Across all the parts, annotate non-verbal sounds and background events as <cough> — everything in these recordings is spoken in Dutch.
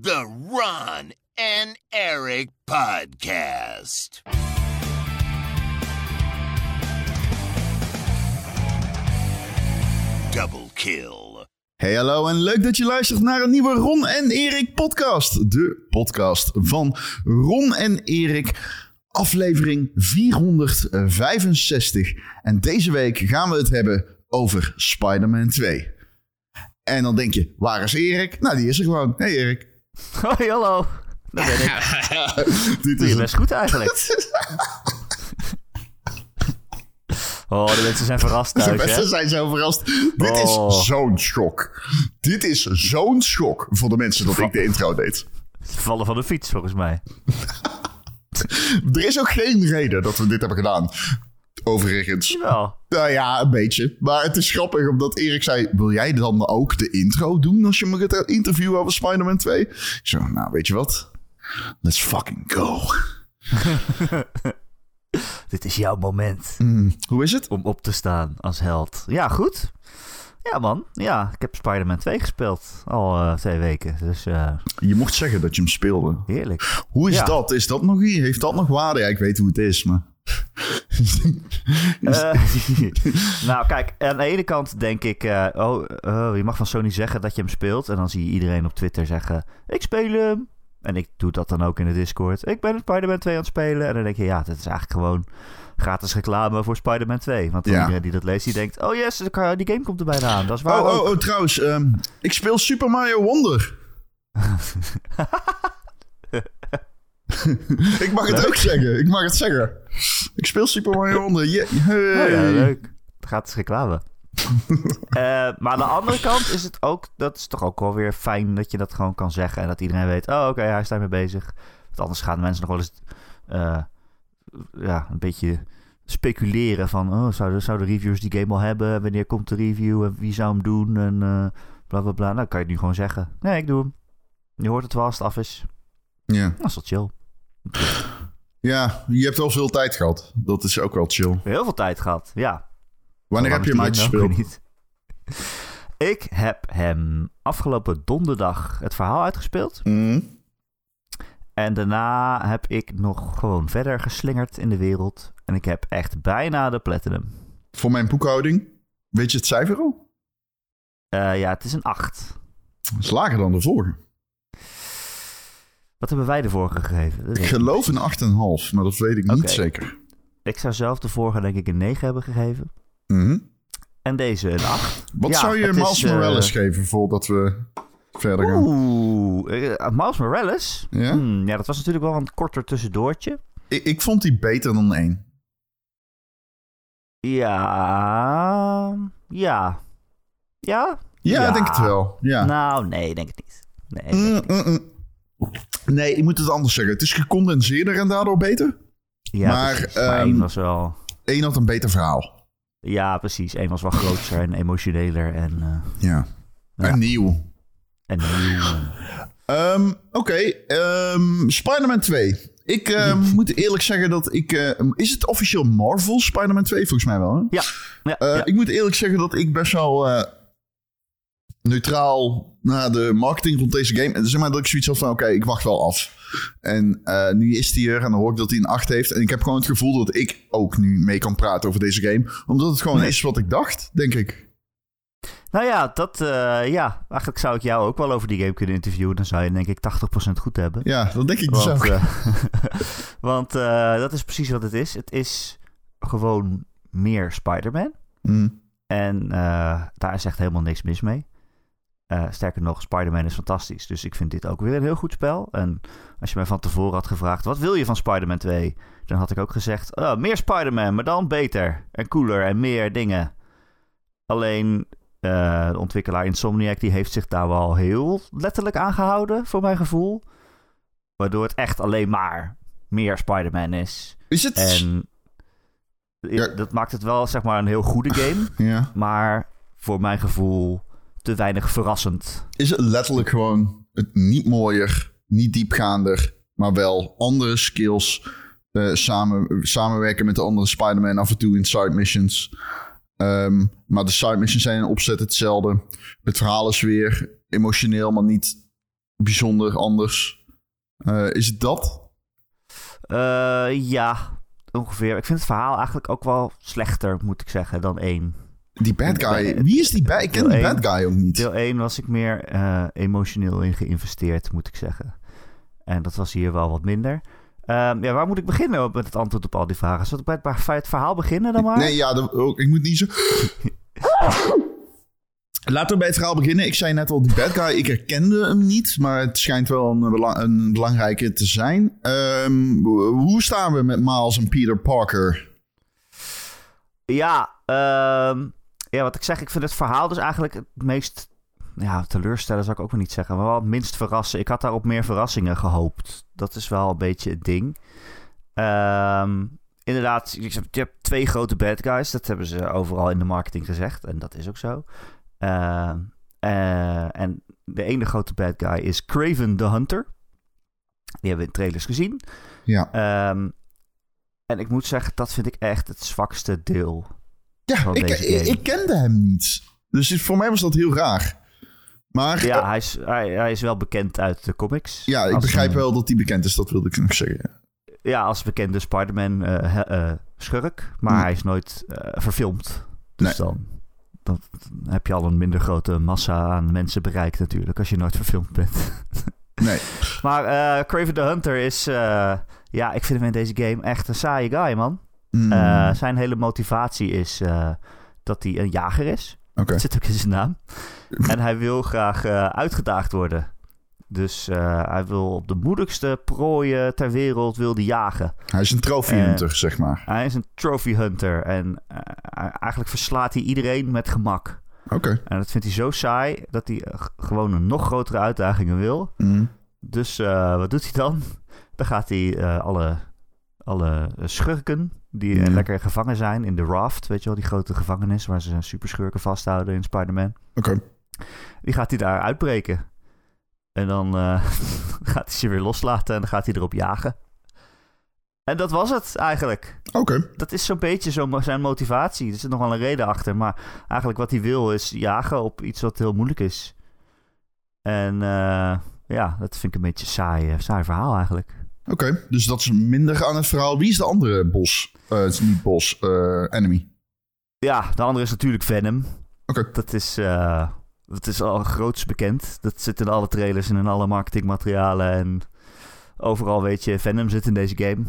The Ron and Eric Podcast. Double kill. Hey hallo en leuk dat je luistert naar een nieuwe Ron en Erik podcast. De podcast van Ron en Erik, aflevering 465. En deze week gaan we het hebben over Spider-Man 2. En dan denk je, waar is Erik? Nou, die is er gewoon. Hey Erik. <laughs> Hoi, hallo. Dat ben ik. <laughs> Dit Doe is je best goed eigenlijk. <laughs> Oh, de mensen zijn verrast De thuis, mensen hè? zijn zo verrast. Dit Oh. is zo'n schok. Dit is zo'n schok voor de mensen dat ik de intro deed. Ze vallen van de fiets, volgens mij. Er is ook geen reden dat we dit hebben gedaan. Overigens. Jawel. Nou ja, een beetje. Maar het is grappig omdat Erik zei... Wil jij dan ook de intro doen als je me gaat interviewen over Spider-Man 2? Ik zo, nou weet je wat? Let's fucking go. <laughs> Dit is jouw moment Hmm, hoe is het? om op te staan als held. Ja, goed. Ja, man. Ja, ik heb Spider-Man 2 gespeeld. Al eh, twee weken. Dus eh, Je mocht zeggen dat je hem speelde. heerlijk. Hoe is Ja. dat? Is dat nog hier? Heeft dat nog waarde? Ja, ik weet hoe het is, maar... <laughs> Eh, nou, kijk, aan de ene kant denk ik... eh, oh, oh, je mag van Sony zeggen dat je hem speelt. En dan zie je iedereen op Twitter zeggen... Ik speel hem. En ik doe dat dan ook in de Discord. Ik ben Spider-Man 2 aan het spelen. En dan denk je, ja, dat is eigenlijk gewoon gratis reclame voor Spider-Man 2. Want Ja. iedereen die dat leest, die denkt... Oh yes, die game komt er bijna aan. Dat is waar Oh, oh, oh, trouwens. ehm, ik speel Super Mario Wonder. <laughs> <laughs> ik mag het Leuk. ook zeggen. Ik mag het zeggen. Ik speel Super Mario Wonder. Yeah. Hey. Oh ja, leuk. Gratis reclame. <laughs> Eh, maar aan de andere kant is het ook... Dat is toch ook wel weer fijn dat je dat gewoon kan zeggen. En dat iedereen weet... Oh, oké, hij is daarmee bezig. Want anders gaan mensen nog wel eens... eh, ja, een beetje speculeren van... Oh, zouden, zouden reviewers die game al hebben? Wanneer komt de review? En wie zou hem doen? En eh bla, bla, bla. Nou, kan je het nu gewoon zeggen. Nee, ik doe hem. Je hoort het wel als het af is. Ja. Dat is wel chill. Ja, je hebt wel veel tijd gehad. Dat is ook wel chill. Heel veel tijd gehad, ja. Wanneer heb je hem uitgespeeld? <laughs> Ik heb hem afgelopen donderdag het verhaal uitgespeeld. Mhm. En daarna heb ik nog gewoon verder geslingerd in de wereld. En ik heb echt bijna de platinum. Voor mijn boekhouding. Weet je het cijfer al? Eh, ja, het is een 8. Dat is lager dan de vorige. Wat hebben wij de vorige gegeven? Ik geloof een 8,5, maar dat weet ik niet zeker. niet. Ik zou zelf de vorige denk ik een 9 hebben gegeven. Mhm. En deze een 8. Wat Ja, zou je Miles is, eh, Morales geven voordat we verder gaan? Oeh, eh, Miles Morales? Ja? Hmm, ja, dat was natuurlijk wel een korter tussendoortje. Ik, ik vond die beter dan één. Ja, ja. Ja? Ja, denk het wel. Ja. Nou, nee, denk het niet. Nee, Mm, mm, mm. Nee, ik moet het anders zeggen. Het is gecondenseerder en daardoor beter. ja, maar, maar ehm, één was wel... Eén had een beter verhaal. Ja, precies. Eén was wel groter en emotioneler en, eh, Ja. Ja. En nieuw. en nieuw. Ehm, Oké, ehm, Spider-Man 2. Ik <laughs> moet eerlijk zeggen dat ik... is het officieel Marvel Spider-Man 2? Volgens mij wel, hè? Ja, ja, Eh, ja. Ik moet eerlijk zeggen dat ik best wel eh, neutraal naar de marketing rond deze game... Zeg maar dat ik zoiets had van, oké, ik wacht wel af. En eh, nu is hij er en dan hoor ik dat hij een 8 heeft. En ik heb gewoon het gevoel dat ik ook nu mee kan praten over deze game. Omdat het gewoon Nee. is wat ik dacht, denk ik. Nou ja, dat, eh, ja, eigenlijk zou ik jou ook wel over die game kunnen interviewen. Dan zou je denk ik 80% goed hebben. Ja, dat denk ik dus Want, ook. eh, <laughs> <laughs> want dat is precies wat het is. Het is gewoon meer Spider-Man. Mm. En daar is echt helemaal niks mis mee. Eh, sterker nog, Spider-Man is fantastisch. Dus ik vind dit ook weer een heel goed spel. En als je mij van tevoren had gevraagd... wat wil je van Spider-Man 2? Dan had ik ook gezegd... "Oh, meer Spider-Man, maar dan beter. En cooler en meer dingen. Alleen eh, de ontwikkelaar Insomniac... die heeft zich daar wel heel letterlijk aan gehouden... voor mijn gevoel. Waardoor het echt alleen maar meer Spider-Man is. Is het... En Ja. dat maakt het wel zeg maar een heel goede game... <laughs> Ja. maar voor mijn gevoel te weinig verrassend. Is het letterlijk gewoon het niet mooier, niet diepgaander, maar wel andere skills. eh, samen, samenwerken met de andere Spider-Man af en toe in side missions. Ehm, maar de side missions zijn in opzet hetzelfde. Het verhaal is weer emotioneel, maar niet bijzonder, anders. Eh, is het dat? Eh, ja, ongeveer. Ik vind het verhaal eigenlijk ook wel slechter, moet ik zeggen, dan één. Die bad guy. Wie is die bad? Ik ken die bad guy ook niet. Deel 1 was ik meer eh, emotioneel in geïnvesteerd, moet ik zeggen. En dat was hier wel wat minder. Ehm, ja, waar moet ik beginnen met het antwoord op al die vragen? Zal ik bij het, bij het verhaal beginnen dan maar? Nee, ja, dat- ik moet niet zo... <laughs> Laten we bij het verhaal beginnen. Ik zei net al, die bad guy, ik herkende hem niet, maar het schijnt wel een, bela- een belangrijke te zijn. Ehm, hoe staan we met Miles en Peter Parker? Ja, ehm, ja, wat ik zeg, ik vind het verhaal dus eigenlijk het meest ja, teleurstellen zou ik ook wel niet zeggen, maar wel het minst verrassen. Ik had daar op meer verrassingen gehoopt. Dat is wel een beetje het ding. Ehm, inderdaad, je hebt- twee grote bad guys. Dat hebben ze overal in de marketing gezegd. En dat is ook zo. Ehm, eh, en de ene grote bad guy is Craven the Hunter. Die hebben we in trailers gezien. Ja, Ehm, en ik moet zeggen, dat vind ik echt het zwakste deel. Ja ik, ik, kende hem niet. Dus voor mij was dat heel raar. Maar Ja, eh, hij is, hij, hij is wel bekend uit de comics. ja, ik begrijp een- wel dat hij bekend is, dat wilde ik nog zeggen. Ja, als bekende Spider-Man eh, eh, schurk. Maar Hmm. hij is nooit verfilmd. Dus Nee. dan, dan heb je al een minder grote massa aan mensen bereikt natuurlijk. Als je nooit verfilmd bent. <laughs> Nee. maar Craven the Hunter is... ja, ik vind hem in deze game echt een saaie guy, man. Mm, Eh, zijn hele motivatie is eh, dat hij een jager is. Dat zit ook in zijn naam. <laughs> En hij wil graag eh, uitgedaagd worden. Dus hij wil op de moedigste prooien ter wereld wil die jagen. Hij is een trophy hunter, zeg maar. Hij is een trophy hunter. En eigenlijk verslaat hij iedereen met gemak. Oké. En dat vindt hij zo saai dat hij gewoon een nog grotere uitdagingen wil. Mm. Dus wat doet hij dan? Dan gaat hij alle, alle schurken die eh, Ja. lekker gevangen zijn in de raft. Weet je wel, die grote gevangenis waar ze superschurken vasthouden in Spider-Man. Oké. Die gaat hij daar uitbreken. En dan eh, <laughs> gaat hij ze weer loslaten en dan gaat hij erop jagen. En dat was het eigenlijk. Oké. Dat is zo'n beetje zo zijn motivatie. Er zit nog wel een reden achter. Maar eigenlijk wat hij wil is jagen op iets wat heel moeilijk is. En eh, ja, dat vind ik een beetje saai, eh, saai verhaal eigenlijk. Oké, dus dat is minder aan het verhaal. Wie is de andere bos? Het is niet bos, eh, enemy. Ja, de andere is natuurlijk Venom. Oké. Dat is, eh, dat is al groots bekend. Dat zit in alle trailers en in alle marketingmaterialen. En overal weet je, Venom zit in deze game.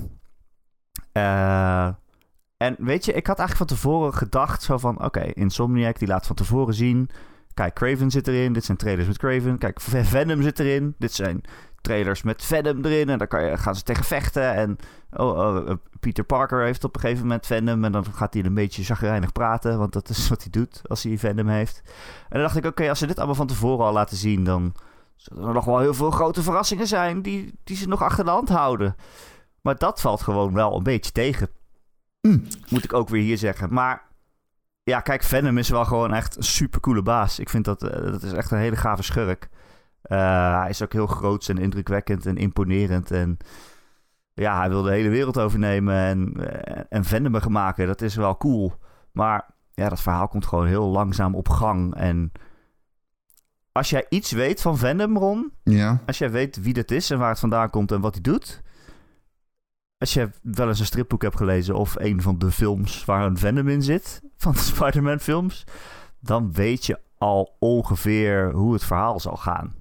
En weet je, ik had eigenlijk van tevoren gedacht zo van... Oké, Insomniac die laat van tevoren zien... Kijk, Craven zit erin. Dit zijn trailers met Craven. Kijk, Venom zit erin. Dit zijn trailers met Venom erin. En daar kan je, gaan ze tegen vechten. En oh, oh, eh, Peter Parker heeft op een gegeven moment Venom. En dan gaat hij een beetje chagrijnig praten. Want dat is wat hij doet als hij Venom heeft. En dan dacht ik, oké, als ze dit allemaal van tevoren al laten zien... dan zullen er nog wel heel veel grote verrassingen zijn... die, die ze nog achter de hand houden. Maar dat valt gewoon wel een beetje tegen. Moet ik ook weer hier zeggen. Maar ja, kijk, Venom is wel gewoon echt een supercoole baas. Ik vind dat, eh, dat is echt een hele gave schurk. Eh, hij is ook heel groot en indrukwekkend en imponerend. En ja, hij wil de hele wereld overnemen en, eh, en Venom maken. Dat is wel cool. Maar ja, dat verhaal komt gewoon heel langzaam op gang. En als jij iets weet van Venom, Ron... Ja. Als jij weet wie dit is en waar het vandaan komt en wat hij doet. Als je wel eens een stripboek hebt gelezen of een van de films waar een Venom in zit, van de <laughs> Spider-Man films, dan weet je al ongeveer hoe het verhaal zal gaan.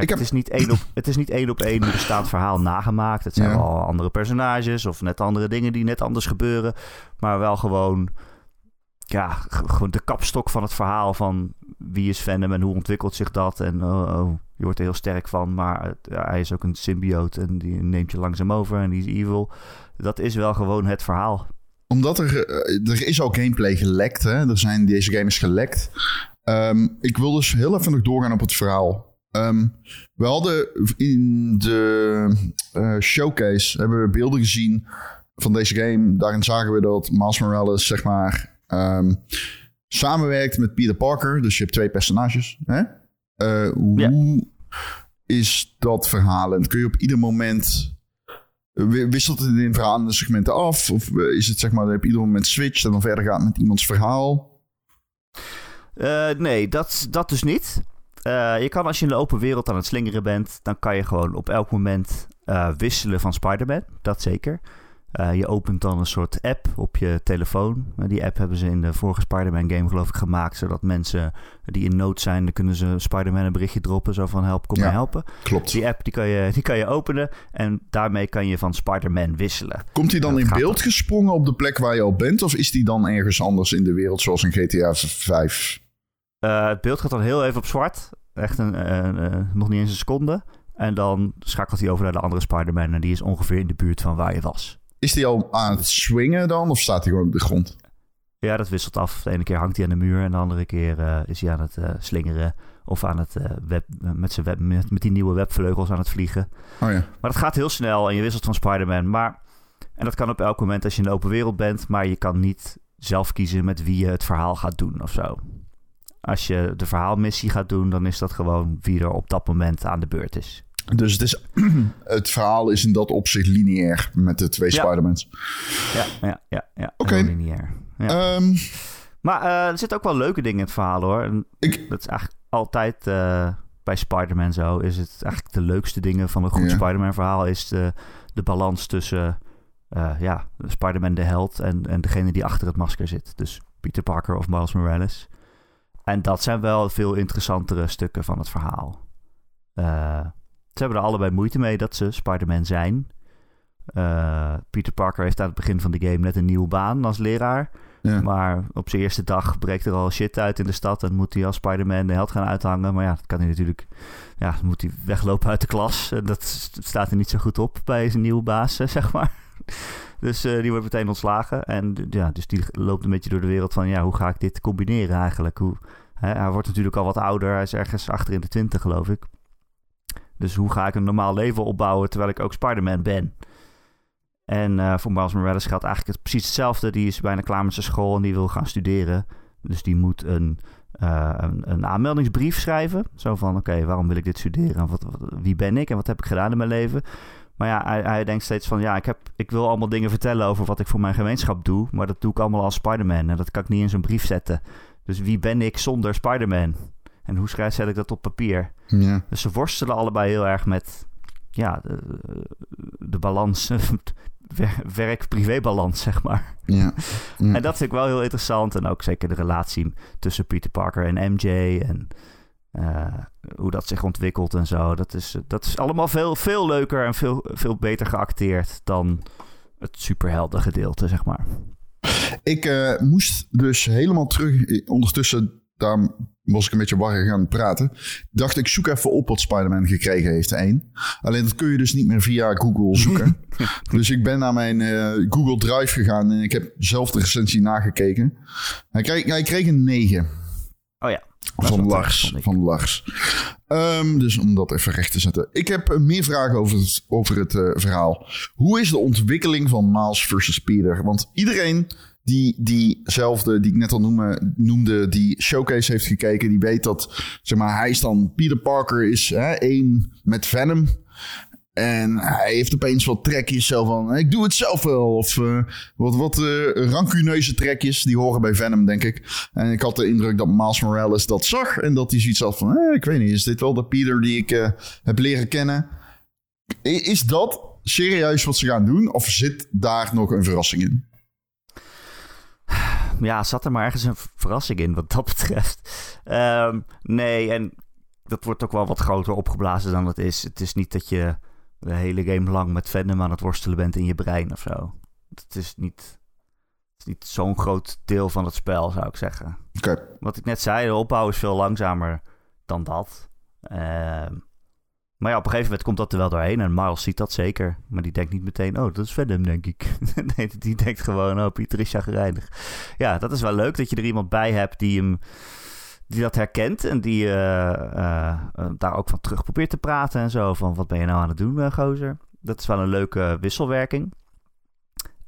Kijk, Ik heb- het, is niet één op, het is niet één op één bestaand verhaal nagemaakt. Het zijn Ja. wel andere personages of net andere dingen die net anders gebeuren. Maar wel gewoon, ja, gewoon de kapstok van het verhaal van wie is Venom en hoe ontwikkelt zich dat. En oh, oh, je wordt er heel sterk van, maar ja, hij is ook een symbioot en die neemt je langzaam over en die is evil. Dat is wel gewoon het verhaal. Omdat er, eh, er is al gameplay gelekt, hè. Er zijn, deze game is gelekt. Ehm, ik wil dus heel even nog doorgaan op het verhaal. Ehm, we hadden in de eh, showcase hebben we beelden gezien van deze game. Daarin zagen we dat Miles Morales, zeg maar, ehm, samenwerkt met Peter Parker. Dus je hebt twee personages. Hè? Eh, hoe is dat verhalend? Kun je op ieder moment... Wisselt het in verhalende segmenten af? Of eh, is het zeg maar dat je op ieder moment switcht en dan verder gaat met iemands verhaal? Nee, dat, dat dus niet. Eh, je kan als je in de open wereld aan het slingeren bent, dan kan je gewoon op elk moment eh, wisselen van Spider-Man. Dat zeker. Eh, je opent dan een soort app op je telefoon. Die app hebben ze in de vorige Spider-Man game geloof ik gemaakt. Zodat mensen die in nood zijn, dan kunnen ze Spider-Man een berichtje droppen. Zo van help, kom Ja. mij helpen. Klopt. Die app die kan, je, <laughs> die kan je openen en daarmee kan je van Spider-Man wisselen. Komt hij dan in beeld dan. gesprongen op de plek waar je al bent? Of is die dan ergens anders in de wereld, zoals in GTA 5? Eh, het beeld gaat dan heel even op zwart. Echt een, een- een- nog niet eens een seconde. En dan schakelt hij over naar de andere Spider-Man. En die is ongeveer in de buurt van waar je was. Is die al aan het swingen dan? Of staat hij gewoon op de grond? Ja, dat wisselt af. De ene keer hangt hij aan de muur. En de andere keer eh, is hij aan het eh, slingeren. Of aan het web, met, zijn web, met, met die nieuwe webvleugels aan het vliegen. Oh ja. Maar dat gaat heel snel en je wisselt van Spider-Man. Maar, en dat kan op elk moment als je in de open wereld bent. Maar je kan niet zelf kiezen met wie je het verhaal gaat doen of zo. Als je de verhaalmissie gaat doen, dan is dat gewoon wie er op dat moment aan de beurt is. Dus het, is, <clears throat> het verhaal is in dat opzicht lineair met de twee Ja. Spider-Mans. Ja, ja, ja. ja Oké. Lineair. Ja. Ehm, maar eh, er zitten ook wel leuke dingen in het verhaal hoor. En ik, dat is eigenlijk altijd eh, bij Spider-Man zo. Is het eigenlijk de leukste dingen van een goed Ja. Spider-Man verhaal is de, de balans tussen eh, ja, Spider-Man de held en, en degene die achter het masker zit. Dus Peter Parker of Miles Morales. En dat zijn wel veel interessantere stukken van het verhaal. Eh, ze hebben er allebei moeite mee dat ze Spider-Man zijn. Eh, Peter Parker heeft aan het begin van de game net een nieuwe baan als leraar. ja. Maar op zijn eerste dag breekt er al shit uit in de stad. En moet hij als Spider-Man de held gaan uithangen. Maar ja, dat kan hij natuurlijk. Ja, dan moet hij weglopen uit de klas. En dat staat er niet zo goed op bij zijn nieuwe baas, <laughs> zeg maar. Dus eh, die wordt meteen ontslagen. En ja, dus die loopt een beetje door de wereld van... Ja, hoe ga ik dit combineren eigenlijk? Hoe, hij wordt natuurlijk al wat ouder. Hij is ergens achter in de twintig, geloof ik. Dus hoe ga ik een normaal leven opbouwen... terwijl ik ook Spider-Man ben? En eh, voor Miles Morales geldt eigenlijk het, precies hetzelfde. Die is bijna klaar met zijn school en die wil gaan studeren. Dus die moet een, eh, een, aanmeldingsbrief schrijven. Zo van, oké, waarom wil ik dit studeren? En wat- wie ben ik en wat heb ik gedaan in mijn leven? Maar ja, hij, hij denkt steeds van, ja, ik, heb, ik wil allemaal dingen vertellen over wat ik voor mijn gemeenschap doe. Maar dat doe ik allemaal als Spider-Man. En dat kan ik niet in zo'n brief zetten. Dus wie ben ik zonder Spider-Man? En hoe schrijf, zet ik dat op papier? ja. Dus ze worstelen allebei heel erg met ja, de, de balans, <laughs> wer- werk-privé-balans, zeg maar. Ja. Ja. En dat vind ik wel heel interessant. En ook zeker de relatie tussen Peter Parker en MJ. En eh, hoe dat zich ontwikkelt en zo. Dat is, dat is allemaal veel, veel leuker en veel, veel beter geacteerd dan het superhelden gedeelte, zeg maar. Ik eh, moest dus helemaal terug. Ondertussen, daar was ik een beetje warrig gaan praten. Dacht ik, zoek even op wat Spider-Man gekregen heeft. één. Alleen dat kun je dus niet meer via Google zoeken. <laughs> dus ik ben naar mijn eh, Google Drive gegaan en ik heb zelf de recensie nagekeken. Hij kreeg, hij kreeg een 9 Oh ja. Van Lars. Van Lars. Ehm, dus om dat even recht te zetten. Ik heb eh, meer vragen over het, over het eh, verhaal. Hoe is de ontwikkeling van Miles versus Peter? Want iedereen die diezelfde, die ik net al noemde, noemde, die showcase heeft gekeken, die weet dat, zeg maar, hij is dan, Peter Parker is hè, één met Venom. En hij heeft opeens wat trekjes zo van, ik doe het zelf wel. Of eh, wat, wat eh, rancuneuze trekjes, die horen bij Venom, denk ik. En ik had de indruk dat Miles Morales dat zag. En dat hij zoiets had van, ik weet niet, is dit wel de Peter die ik eh, heb leren kennen? Is dat serieus wat ze gaan doen? Of zit daar nog een verrassing in? Ja, zat er maar ergens een verrassing in wat dat betreft. Ehm, nee, en dat wordt ook wel wat groter opgeblazen dan het is. Het is niet dat je de hele game lang met Venom aan het worstelen bent in je brein of zo. Het is niet, het is niet zo'n groot deel van het spel, zou ik zeggen. Oké, Wat ik net zei, de opbouw is veel langzamer dan dat. Ehm, maar ja, op een gegeven moment komt dat er wel doorheen. En Miles ziet dat zeker. Maar die denkt niet meteen, oh, dat is Venom, denk ik. <laughs> nee, die denkt gewoon, oh, Pieter is chagrijnig. Ja, dat is wel leuk dat je er iemand bij hebt die hem... Die dat herkent en die eh, eh, eh, daar ook van terug probeert te praten en zo. Van, wat ben je nou aan het doen, gozer? Dat is wel een leuke wisselwerking.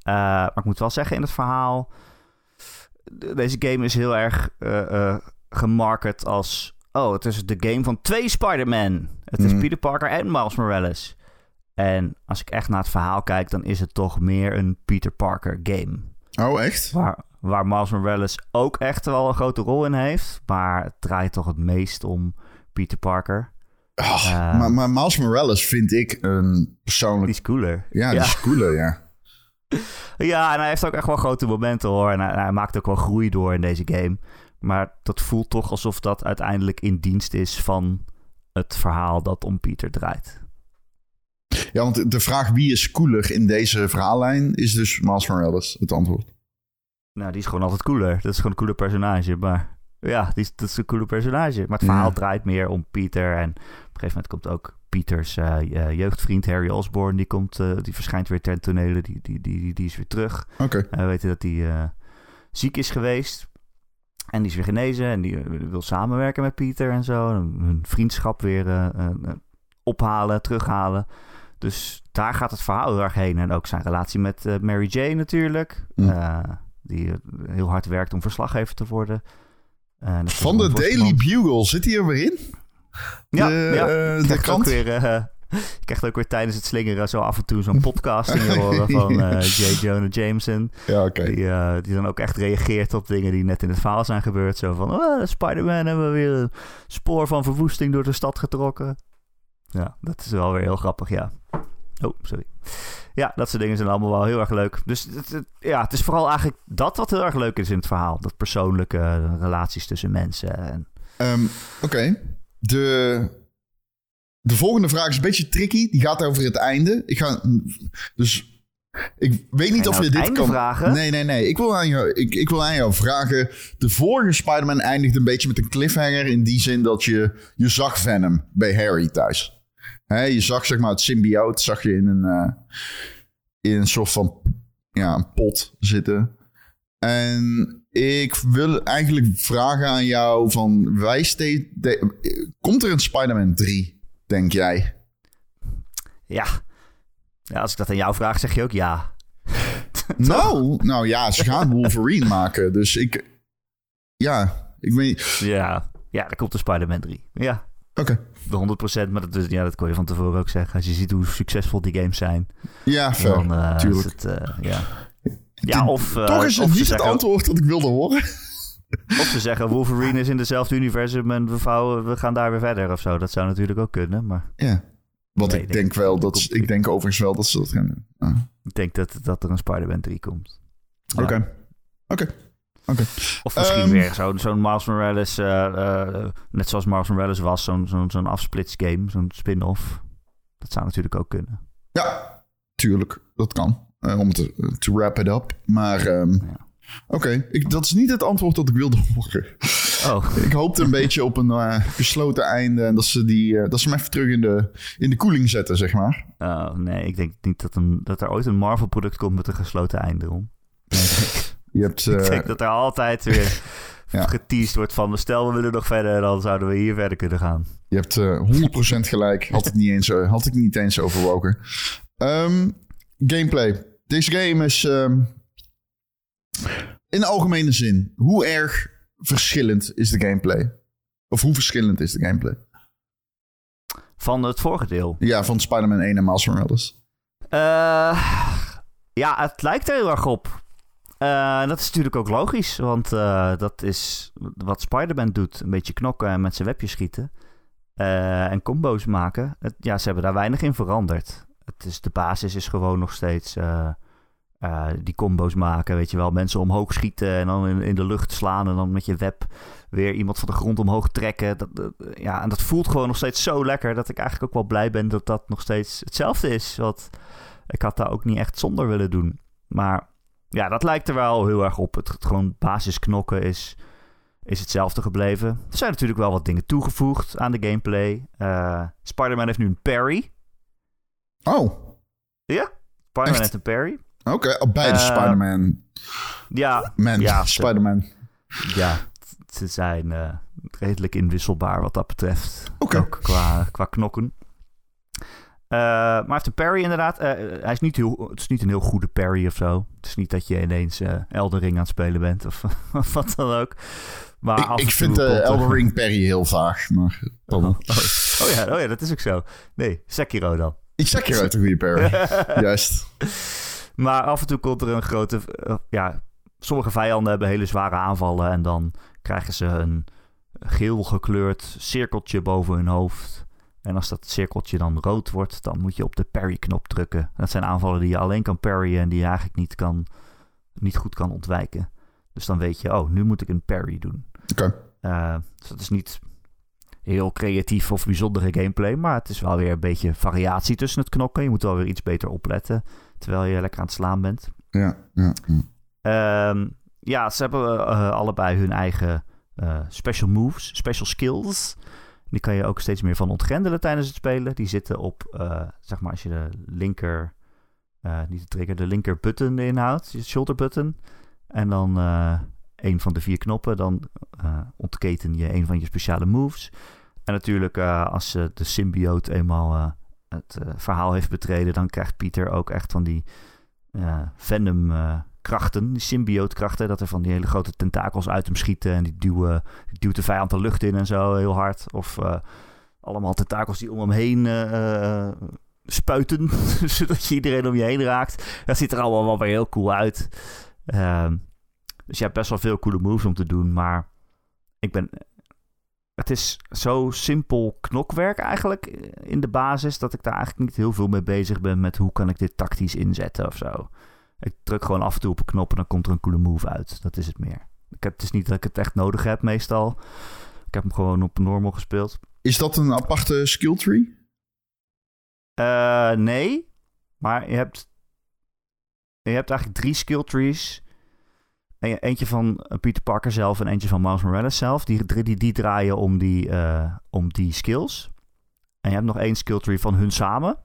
Maar ik moet wel zeggen, in het verhaal... de- Deze game is heel erg gemarket als... Oh, het is de game van twee Spider-Man. Het is Mhm. Peter Parker en Miles Morales. En als ik echt naar het verhaal kijk... dan is het toch meer een Peter Parker game. Oh echt? Waar, waar Miles Morales ook echt wel een grote rol in heeft. Maar het draait toch het meest om Peter Parker. Oh, Eh. maar, maar Miles Morales vind ik een persoonlijk... Die is cooler. ja, die is cooler, ja. <laughs> Ja, en hij heeft ook echt wel grote momenten hoor. En hij, hij maakt ook wel groei door in deze game. Maar dat voelt toch alsof dat uiteindelijk in dienst is van het verhaal dat om Pieter draait. Ja, want de vraag wie is cooler in deze verhaallijn is dus Miles Morales, het antwoord. Nou, die is gewoon altijd cooler. Dat is gewoon een cooler personage. Maar ja, die is, dat is een cooler personage. Maar het verhaal Ja. draait meer om Pieter. En op een gegeven moment komt ook Pieters eh, eh, jeugdvriend Harry Osborn. Die, komt, eh, die verschijnt weer ten tonele. Die, die, die, die, is weer terug. Oké. En we weten dat hij ziek is geweest. En die is weer genezen. En die wil samenwerken met Pieter en zo. En hun vriendschap weer ophalen, terughalen. Dus daar gaat het verhaal heel erg heen. En ook zijn relatie met eh, Mary Jane natuurlijk. Hm. Eh, die eh, heel hard werkt om verslaggever te worden. Van de Daily. Bugle, zit hij er weer in? Ja, de, ja. de krijgt ook weer, <laughs> je krijgt ook weer tijdens het slingeren zo af en toe zo'n <laughs> podcast in je horen van J. Jonah Jameson. Ja. Die, die dan ook echt reageert op dingen die net in het verhaal zijn gebeurd. Zo van, oh, Spider-Man hebben we weer een spoor van verwoesting door de stad getrokken. Ja, dat is wel weer heel grappig, ja. Oh, sorry. Ja, dat soort dingen zijn allemaal wel heel erg leuk. Dus het, het- ja, het is vooral eigenlijk dat wat heel erg leuk is in het verhaal. Dat persoonlijke relaties tussen mensen. En, Ehm, Oké. De, de volgende vraag is een beetje tricky. Die gaat over het einde. Ik ga... Dus... Ik weet niet of nou je dit kan... vragen? Nee, nee, nee. Ik wil, aan jou, ik, ik wil aan jou vragen... De vorige Spider-Man eindigde een beetje met een cliffhanger... in die zin dat je, je zag Venom bij Harry thuis. Je zag zeg maar het symbioot... zag je in een, eh, in een soort van ja, een pot zitten. En ik wil eigenlijk vragen aan jou van... Wij komt er een Spider-Man 3, denk jij? ja. ja, als ik dat aan jou vraag, zeg je ook ja. <laughs> Nou, nou ja, ze gaan Wolverine maken. Dus ik... Ja, ik weet... Ja, ja er komt een Spider-Man 3. Ja, Oké. 100%. Maar dat, is, ja, dat kon je van tevoren ook zeggen. Als je ziet hoe succesvol die games zijn. Ja, fair. Dan eh, is tuurlijk. het, eh, ja. Ja, of, eh, Toch is het niet het antwoord dat ik wilde horen. of ze zeggen Wolverine is in dezelfde universum en we, vouwen, we gaan daar weer verder of zo. Dat zou natuurlijk ook kunnen, maar Ja. Wat Nee, ik denk denk- wel, dat, ik denk overigens wel dat ze dat gaan doen. Ah. ik denk dat, dat er een Spider-Man 3 komt. Ja. Oké. Oké. Of misschien Ehm, weer zo'n zo'n Miles Morales, eh, eh, net zoals Miles Morales was, zo'n zo'n zo'n afsplitsgame, zo'n spin-off. Dat zou natuurlijk ook kunnen. Ja, tuurlijk. Dat kan. Eh, om te, to wrap it up. Maar ehm, Ja. oké, dat is niet het antwoord dat ik wilde <laughs> horen. Oh, Ik hoopte een <laughs> beetje op een gesloten einde. En dat ze, die, dat ze hem even terug in de, in de koeling zetten, zeg maar. oh, nee, ik denk niet dat, een, dat er ooit een Marvel-product komt met een gesloten einde. <laughs> Nee, Je hebt... <laughs> ik eh, denk dat er altijd weer <laughs> Ja. geteased wordt van... stel, we willen nog verder, dan zouden we hier verder kunnen gaan. Je hebt eh 100% gelijk. Had ik niet eens, eh, had ik niet eens overwogen. Ehm, gameplay. Deze game is ehm, in de algemene zin. Hoe erg verschillend is de gameplay? Of hoe verschillend is de gameplay? Van het vorige deel. Ja, van Spider-Man 1 en Miles Morales. Eh, ja, het lijkt er heel erg op. Eh, dat is natuurlijk ook logisch, want eh, dat is wat Spider-Man doet. Een beetje knokken en met zijn webje schieten. Eh, en combo's maken. Het, ja, ze hebben daar weinig in veranderd. Het is, de basis is gewoon nog steeds die combo's maken. Weet je wel, mensen omhoog schieten en dan in, de lucht slaan. En dan met je web weer iemand van de grond omhoog trekken. Dat- ja, en dat voelt gewoon nog steeds zo lekker dat ik eigenlijk ook wel blij ben dat dat nog steeds hetzelfde is. Want ik had daar ook niet echt zonder willen doen. Maar ja, dat lijkt er wel heel erg op. Het, het gewoon basisknokken is, is hetzelfde gebleven. Er zijn natuurlijk wel wat dingen toegevoegd aan de gameplay. Eh Spider-Man heeft nu een parry. Oh, Ja, Spider-Man heeft een parry. oké. Op beide Eh, Spider-Man. Ja, Man, ja, ze- Spider-Man. ja ze zijn eh, redelijk inwisselbaar wat dat betreft. Oké. Ook qua, qua knokken. Eh, maar hij heeft een parry inderdaad. Eh, hij is niet heel, het is niet een heel goede parry of zo. Het is niet dat je ineens eh Elden Ring aan het spelen bent of, <laughs> wat dan ook. Maar Ik, vind de Elden Ring Perry heel vaag. Maar Oh, oh. Oh ja, oh ja, dat is ook zo. Nee, Sekiro dan. ik je uit de goede Perry. <laughs> Juist. Maar af en toe komt er een grote... eh, ja, sommige vijanden hebben hele zware aanvallen... en dan krijgen ze een, geel gekleurd cirkeltje boven hun hoofd. En als dat cirkeltje dan rood wordt, dan moet je op de parry-knop drukken. Dat zijn aanvallen die je alleen kan parryen en die je eigenlijk niet, kan, niet goed kan ontwijken. Dus dan weet je, oh, nu moet ik een parry doen. Oké. Uh, dus dat is niet heel creatief of bijzondere gameplay, maar het is wel weer een beetje variatie tussen het knokken. Je moet wel weer iets beter opletten terwijl je lekker aan het slaan bent. Ja, ja. ja, um, ja ze hebben uh, allebei hun eigen uh, special moves, special skills. Die kan je ook steeds meer van ontgrendelen tijdens het spelen. Die zitten op, uh, zeg maar, als je de linker, niet de trigger, de linker button inhoudt, je shoulder button. En dan een van de vier knoppen, dan ontketen je een van je speciale moves. En natuurlijk, als de symbiote eenmaal het verhaal heeft betreden, dan krijgt Pieter ook echt van die Venom krachten, die symbiootkrachten, dat er van die hele grote tentakels uit hem schieten en die duwen, die duwt de vijand de lucht in en zo heel hard. Of uh, allemaal tentakels die om hem heen uh, spuiten, <laughs> zodat je iedereen om je heen raakt. Dat ziet er allemaal wel weer heel cool uit. Uh, dus je hebt best wel veel coole moves om te doen, maar ik ben... Het is zo simpel knokwerk eigenlijk in de basis, dat ik daar eigenlijk niet heel veel mee bezig ben met hoe kan ik dit tactisch inzetten of zo. Ik druk gewoon af en toe op een knop en dan komt er een coole move uit. Dat is het meer. Ik heb, het is niet dat ik het echt nodig heb meestal. Ik heb hem gewoon op normal gespeeld. Is dat een aparte skill tree? Uh, nee. Maar je hebt, je hebt eigenlijk drie skill trees. Eentje van Peter Parker zelf en eentje van Miles Morales zelf. Die, die, die draaien om die, uh, om die skills. En je hebt nog één skill tree van hun samen.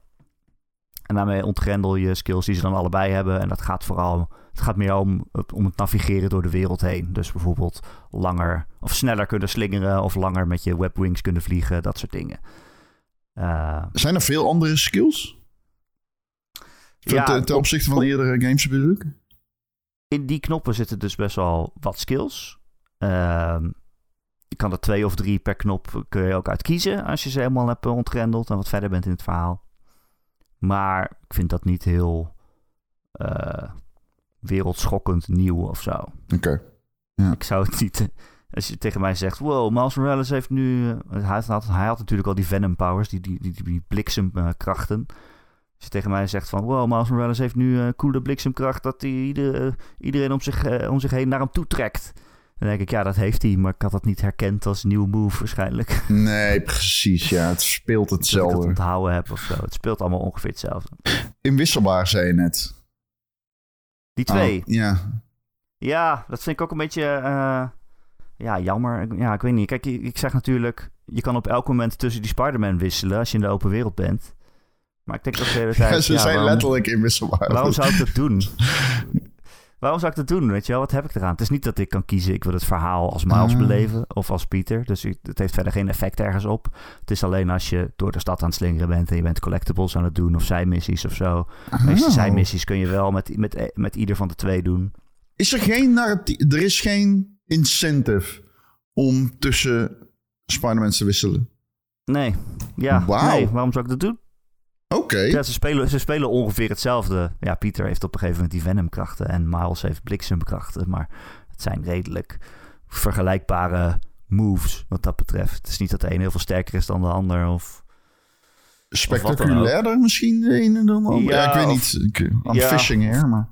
En daarmee ontgrendel je skills die ze dan allebei hebben. En dat gaat vooral, het gaat meer om, om het navigeren door de wereld heen. Dus bijvoorbeeld langer of sneller kunnen slingeren of langer met je webwings kunnen vliegen, dat soort dingen. Uh, Zijn er veel andere skills? Ja, ten, ten opzichte van eerdere games bedoel ik? In die knoppen zitten dus best wel wat skills. Uh, je kan er twee of drie per knop kun je ook uit kiezen als je ze helemaal hebt ontgrendeld en wat verder bent in het verhaal. Maar ik vind dat niet heel uh, wereldschokkend nieuw of zo. Oké. Ja. Ik zou het niet... <laughs> Als je tegen mij zegt, wow, Miles Morales heeft nu... Hij had, hij had natuurlijk al die Venom powers, die, die, die, die bliksemkrachten. Als je tegen mij zegt van, wow, Miles Morales heeft nu een coole bliksemkracht... dat hij ieder, iedereen om zich, om zich heen naar hem toe trekt. Dan denk ik, ja, dat heeft hij, maar ik had dat niet herkend als nieuw move waarschijnlijk. Nee, precies, ja. Het speelt hetzelfde. Dat ik het onthouden heb of zo. Het speelt allemaal ongeveer hetzelfde. Inwisselbaar, zei je net. Die twee? Oh, ja. Ja, dat vind ik ook een beetje... Uh, ja, jammer. Ja, ik weet niet. Kijk, ik zeg natuurlijk... Je kan op elk moment tussen die Spider-Man wisselen als je in de open wereld bent. Maar ik denk dat de hele <laughs> tijd... Ja, ze ja, zijn waarom, letterlijk inwisselbaar. Waarom zou ik dat doen? <laughs> Waarom zou ik dat doen? Weet je wel, wat heb ik eraan? Het is niet dat ik kan kiezen, ik wil het verhaal als Miles Ah. beleven of als Pieter. Dus het heeft verder geen effect ergens op. Het is alleen als je door de stad aan het slingeren bent en je bent collectibles aan het doen of zijmissies of zo. De meeste Oh. zijmissies kun je wel met, met, met ieder van de twee doen. Is er geen narratief... Er is geen incentive om tussen Spider-Man te wisselen? Nee, ja, nee, waarom zou ik dat doen? Oké. Ja, ze spelen, ze spelen ongeveer hetzelfde. Ja, Pieter heeft op een gegeven moment die Venom-krachten en Miles heeft bliksemkrachten. Maar het zijn redelijk vergelijkbare moves wat dat betreft. Het is niet dat de een heel veel sterker is dan de ander of... Spectaculairder misschien de ene dan de andere. Ja, Ja, ik weet of- niet. Ik, I'm Ja. fishing here, maar...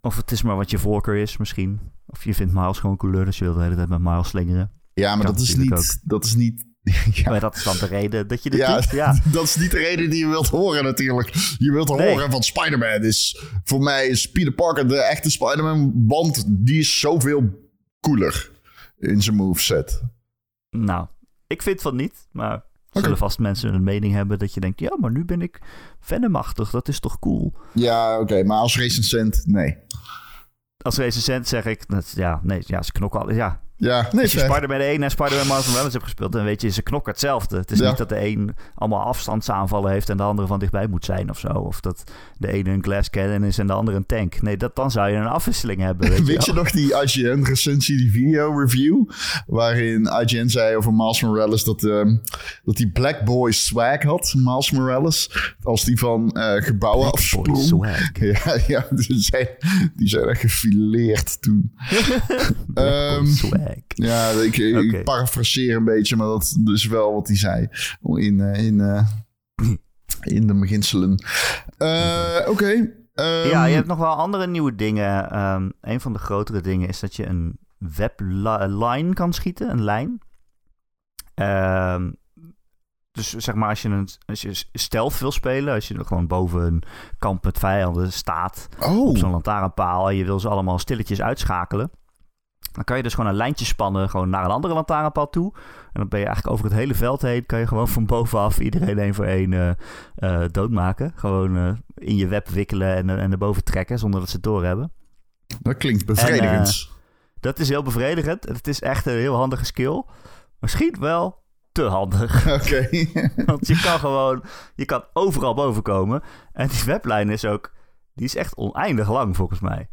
Of het is maar wat je voorkeur is misschien. Of je vindt Miles gewoon cooler, dus je wil de hele tijd met Miles slingeren. Ja, maar dat is niet... Dat is niet... <laughs> ja, Maar dat is dan de reden dat je dit ja, doet. Ja, <laughs> dat is niet de reden die je wilt horen natuurlijk. Je wilt Nee. horen van Spider-Man is... Voor mij is Peter Parker de echte Spider-Man. Want die is zoveel cooler in zijn moveset. nou, ik vind van niet, maar... er Oké. Zullen vast mensen een mening hebben dat je denkt... ja, maar nu ben ik Venomachtig, dat is toch cool? Ja, oké. maar als recensent, nee. Als recensent zeg ik... Dat, ja, nee, ja, ze knokken al... Ja, Ja, nee, als je. Spider-Man 1 en Spider-Man Miles Morales hebt gespeeld... dan weet je, ze knokken hetzelfde. Het is Ja. niet dat de een allemaal afstandsaanvallen heeft... en de andere van dichtbij moet zijn of zo. Of dat de ene een glass cannon is en de andere een tank. Nee, dat, dan zou je een afwisseling hebben. Weet, <laughs> Weet je nog die IGN recensie, die video review? Waarin IGN zei over Miles Morales dat, ehm dat die Black Boy swag had, Miles Morales. Als die van eh, gebouwen Black Boy afsprong. swag. <laughs> Ja, ja die, zijn, die zijn echt gefileerd toen. <laughs> Black Boy Ehm, swag. Gelijk. Ja, ik, parafraseer een beetje, maar dat is wel wat hij zei. In, eh, in, eh, in de beginselen. Eh, Oké. ehm, ja, je hebt nog wel andere nieuwe dingen. Ehm, een van de grotere dingen is dat je een webline kan schieten, een lijn. Ehm, dus zeg maar, als je, een, als je stealth wil spelen, als je gewoon boven een kamp met vijanden staat op Oh, zo'n lantaarnpaal en je wil ze allemaal stilletjes uitschakelen. Dan kan je dus gewoon een lijntje spannen gewoon naar een andere lantaarnpaal toe. En dan ben je eigenlijk over het hele veld heen. Kan je gewoon van bovenaf iedereen één voor één eh, doodmaken. Gewoon eh, in je web wikkelen en, en erboven trekken zonder dat ze het doorhebben. dat klinkt bevredigend. Dat is heel bevredigend. Het is echt een heel handige skill. Misschien wel te handig. <laughs> Oké. <laughs> Want je kan gewoon, je kan overal boven komen. En die weblijn is ook, die is echt oneindig lang volgens mij.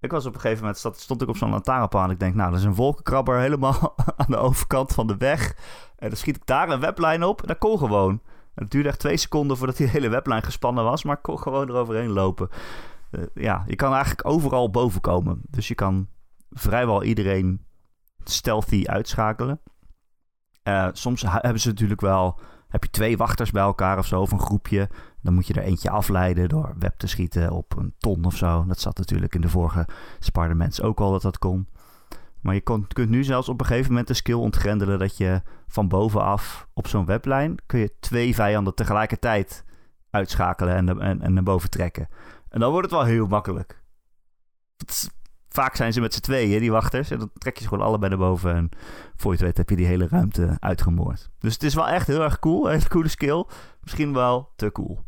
Ik was op een gegeven moment, stond, ik op zo'n lantaarnpaal en ik denk, nou, dat is een wolkenkrabber helemaal <laughs> aan de overkant van de weg. En dan schiet ik daar een weblijn op en dat kon gewoon. Het duurde echt twee seconden voordat die <laughs> hele weblijn gespannen was, maar ik kon gewoon eroverheen lopen. Eh, ja, je kan eigenlijk overal boven komen. Dus je kan vrijwel iedereen stealthy uitschakelen. Eh, soms hebben ze natuurlijk wel, heb je twee wachters bij elkaar of zo, of een groepje. Dan moet je er eentje afleiden door web te schieten op een ton of zo. Dat zat natuurlijk in de vorige Spider-Mans ook al dat dat kon. Maar je kon, kunt nu zelfs op een gegeven moment de skill ontgrendelen dat je van bovenaf op zo'n weblijn kun je twee vijanden tegelijkertijd uitschakelen en, en, en naar boven trekken. En dan wordt het wel heel makkelijk. Vaak zijn ze met z'n tweeën, die wachters. En dan trek je ze gewoon allebei naar boven. En voor je het weet heb je die hele ruimte uitgemoord. Dus het is wel echt heel erg cool. Een hele coole skill. Misschien wel te cool.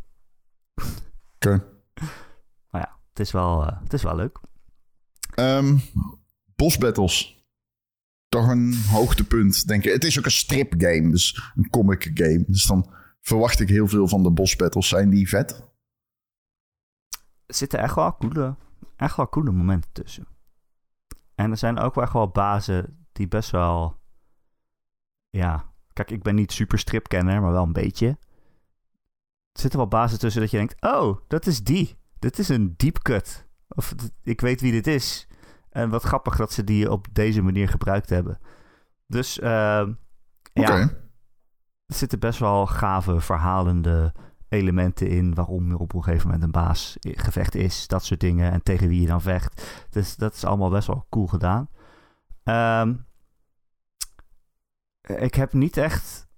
Oké. <laughs> Maar ja, het is wel, eh, het is wel leuk. Ehm, boss battles. Toch een hoogtepunt, denk ik. Het is ook een strip game, dus een comic game. Dus dan verwacht ik heel veel van de boss battles. Zijn die vet? Er zitten echt wel coole, echt wel coole momenten tussen. En er zijn ook wel echt wel bazen die best wel... Ja, kijk, ik ben niet super stripkenner, maar wel een beetje. Er zitten wel bazen tussen dat je denkt... Oh, dat is die. Dit is een deep cut. Of ik weet wie dit is. En wat grappig dat ze die op deze manier gebruikt hebben. Dus Oké. ja, er zitten best wel gave verhalende elementen in waarom er op een gegeven moment een baasgevecht is, dat soort dingen en tegen wie je dan vecht. Dus dat is allemaal best wel cool gedaan. Ehm, ik heb niet echt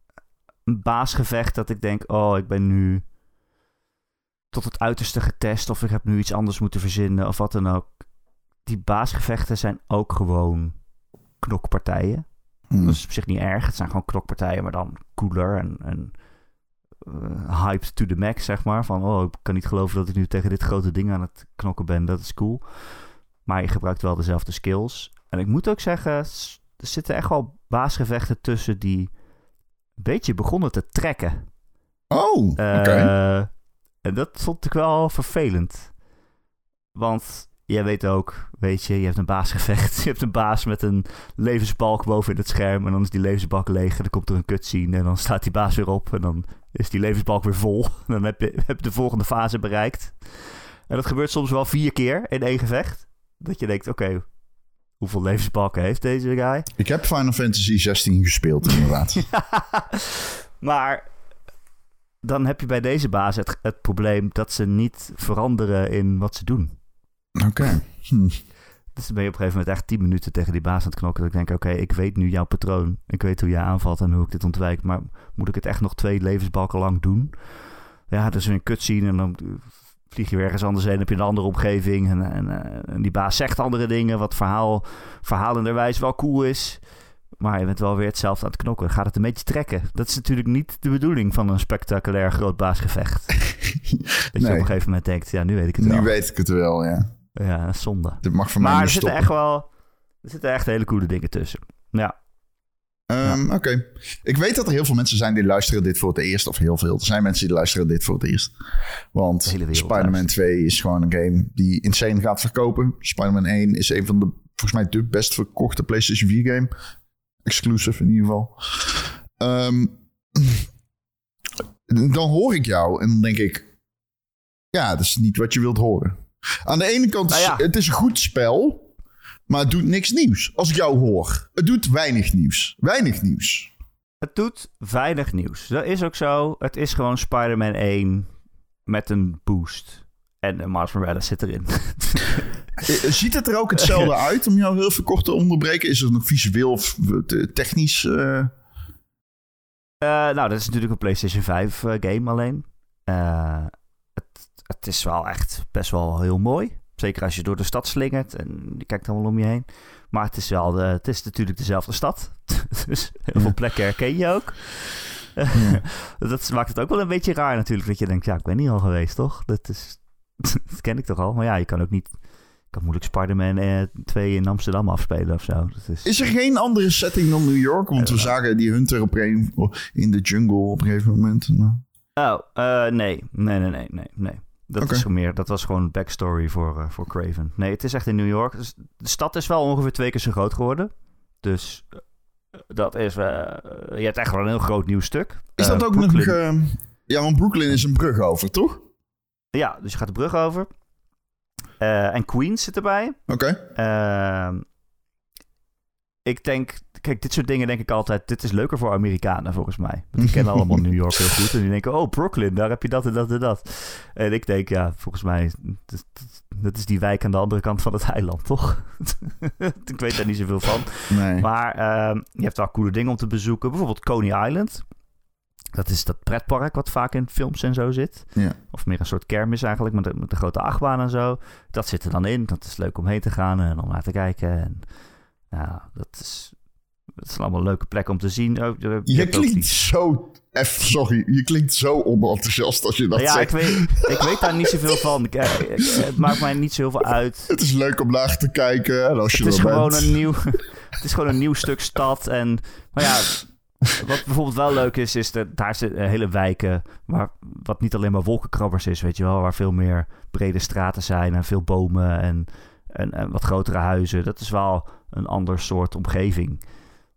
een baasgevecht dat ik denk, oh, ik ben nu tot het uiterste getest of ik heb nu iets anders moeten verzinnen of wat dan ook. Die baasgevechten zijn ook gewoon knokpartijen. Hm. Dat is op zich niet erg. Het zijn gewoon knokpartijen, maar dan cooler en, en eh, hyped to the max, zeg maar. Van, oh, ik kan niet geloven dat ik nu tegen dit grote ding aan het knokken ben. Dat is cool. Maar je gebruikt wel dezelfde skills. En ik moet ook zeggen, er zitten echt wel baasgevechten tussen die een beetje begonnen te trekken. Oh, oké. Eh, en dat vond ik wel vervelend. Want jij weet ook, weet je, je hebt een baasgevecht. <laughs> Je hebt een baas met een levensbalk boven in het scherm. En dan is die levensbalk leeg. En dan komt er een cutscene. En dan staat die baas weer op. En dan is die levensbalk weer vol. <laughs> Dan heb je, heb de volgende fase bereikt. En dat gebeurt soms wel vier keer in één gevecht. Dat je denkt, oké, hoeveel levensbalken heeft deze guy? Ik heb Final Fantasy 16 gespeeld, inderdaad. <laughs> maar dan heb je bij deze baas het, het probleem dat ze niet veranderen in wat ze doen. Oké. Hm. Dus dan ben je op een gegeven moment echt 10 minuten tegen die baas aan het knokken. Dat ik denk, oké, ik weet nu jouw patroon. Ik weet hoe jij aanvalt en hoe ik dit ontwijk. Maar moet ik het echt nog twee levensbalken lang doen? Ja, weer een cutscene en dan vlieg je ergens anders heen. heb je een andere omgeving. En, en, eh, en die baas zegt andere dingen. Wat verhaal, verhalenderwijs wel cool is. Maar je bent wel weer hetzelfde aan het knokken. Gaat het een beetje trekken. Dat is natuurlijk niet de bedoeling van een spectaculair groot baasgevecht. <laughs> Dat je Nee. op een gegeven moment denkt, ja, nu weet ik het Nu wel. weet ik het wel, ja. Ja, zonde. Dit mag voor Maar er zitten stoppen. echt wel... Er zitten echt hele coole dingen tussen. Ja. Ehm, Oké. Ik weet dat er heel veel mensen zijn die luisteren dit voor het eerst. Of heel veel. Er zijn mensen die luisteren dit voor het eerst. Want Spider-Man luistert. 2 is gewoon een game die insane gaat verkopen. Spider-Man 1 is een van de, volgens mij, de best verkochte PlayStation 4 game. Exclusive in ieder geval. Ehm, dan hoor ik jou en dan denk ik... Ja, dat is niet wat je wilt horen. Aan de ene kant, is Nou ja. het is een goed spel... Maar het doet niks nieuws. Als ik jou hoor. Het doet weinig nieuws. Weinig nieuws. Het doet weinig nieuws. Dat is ook zo. Het is gewoon Spider-Man 1 met een boost. En uh, Miles Morales zit erin. Eh, Ziet het er ook hetzelfde <laughs> uit, om jou heel veel kort te onderbreken? Is het nog visueel of eh, technisch? eh? Eh, nou, dat is natuurlijk een PlayStation 5 eh, game alleen. Eh, het, het is wel echt best wel heel mooi. Zeker als je door de stad slingert en je kijkt allemaal om je heen. Maar het is wel de, het is natuurlijk dezelfde stad. <laughs> dus heel veel plekken herken je ook. <laughs> dat maakt het ook wel een beetje raar natuurlijk. Dat je denkt, ja, ik ben hier al geweest, toch? Dat, is, <laughs> dat ken ik toch al. Maar ja, je kan ook niet... Je kan moeilijk Spider-Man eh, 2 in Amsterdam afspelen of zo. Dat is, Is er geen andere setting dan New York? Want we zagen die Hunter op een, in de jungle op een gegeven moment. Nou, Oh, eh, nee. Nee, nee, nee, nee, nee. Dat, is meer, dat was gewoon een backstory voor, eh, voor Craven. Nee, het is echt in New York. Dus de stad is wel ongeveer twee keer zo groot geworden. Dus eh, dat is... eh, je hebt echt wel een heel groot nieuw stuk. Is dat ook Brooklyn- nog... ja, want Brooklyn is een brug over, toch? Ja, dus je gaat de brug over. En Queens zit erbij. Oké. Ehm, ik denk, kijk, dit soort dingen denk ik altijd, dit is leuker voor Amerikanen volgens mij. Want die kennen allemaal New York heel goed. En die denken, oh, Brooklyn, daar heb je dat en dat en dat. En ik denk, ja, volgens mij, dat, dat is die wijk aan de andere kant van het eiland, toch? <laughs> ik weet daar niet zoveel van. Nee. Maar ehm, je hebt wel coole dingen om te bezoeken. Bijvoorbeeld Coney Island. Dat is dat pretpark wat vaak in films en zo zit. Ja. Of meer een soort kermis eigenlijk, met de, met de grote achtbaan en zo. Dat zit er dan in. Dat is leuk om heen te gaan en om naar te kijken. En, ja, dat is, dat is allemaal leuke plekken om te zien. Ook, je Je klinkt die- zo... Sorry, je klinkt zo onenthousiast als je dat ja, ik zegt. weet, ik weet daar niet zoveel van. Ik, eh, ik- het maakt mij niet zoveel uit. <laughs> Het is leuk om naar te kijken. En als je Het is gewoon bent. een nieuw, <laughs> het is gewoon een nieuw stuk stad. En, maar ja, wat bijvoorbeeld wel leuk is, is dat daar zitten hele wijken waar wat niet alleen maar wolkenkrabbers is, weet je wel, waar veel meer brede straten zijn en veel bomen en, en, en wat grotere huizen. Dat is wel een ander soort omgeving.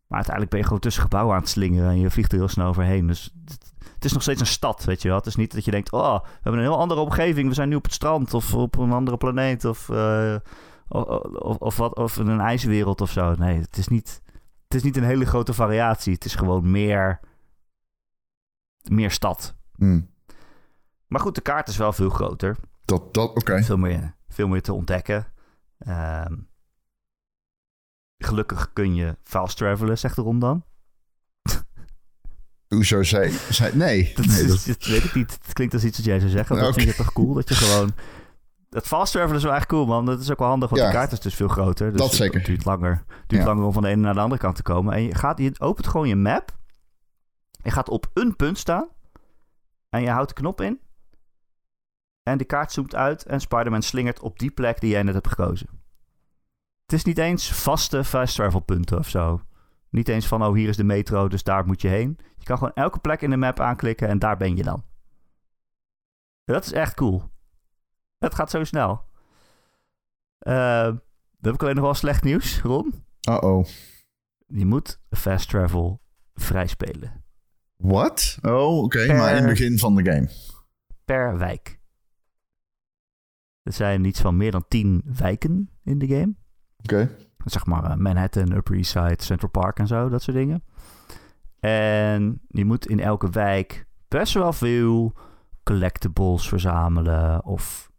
Maar uiteindelijk ben je gewoon tussen gebouwen aan het slingeren en je vliegt er heel snel overheen. Dus het, het is nog steeds een stad, weet je wel. Het is niet dat je denkt, oh, we hebben een heel andere omgeving. We zijn nu op het strand of op een andere planeet of, eh, of, of, of, wat, of in een ijswereld of zo. Nee, het is niet, het is niet een hele grote variatie. Het is gewoon meer, meer stad. Hm, Maar goed, de kaart is wel veel groter. dat, dat, oké. Veel meer, veel meer te ontdekken. Ehm, gelukkig kun je fast travelen, zegt Ron dan. <laughs> Hoezo zei... zei nee. <laughs> Dat, nee is- dat, dat weet ik niet. Het klinkt als iets wat jij zou zeggen. Dat Oké. vind je toch cool? Dat je gewoon... Het fast travelen is wel echt cool, man. Dat is ook wel handig, want Ja. de kaart is dus veel groter. Dus Dat zeker. Het duurt langer, duurt Ja. langer om van de ene naar de andere kant te komen. En je, gaat, je opent gewoon je map. Je gaat op een punt staan. En je houdt de knop in. En de kaart zoomt uit. En Spider-Man slingert op die plek die jij net hebt gekozen. Het is niet eens vaste fast travel punten of zo. Niet eens van, oh, hier is de metro, dus daar moet je heen. Je kan gewoon elke plek in de map aanklikken en daar ben je dan. Dat is echt cool. Het gaat zo snel. Eh, dan heb ik alleen nog wel slecht nieuws, Ron. Uh-oh. Je moet fast travel vrij spelen. Wat? Oh, oké. Maar in het begin van de game. Per wijk. Er zijn iets van meer dan 10 wijken in de game. Oké. Zeg maar eh, Manhattan, Upper East Side, Central Park en zo, dat soort dingen. En je moet in elke wijk best wel veel collectibles verzamelen of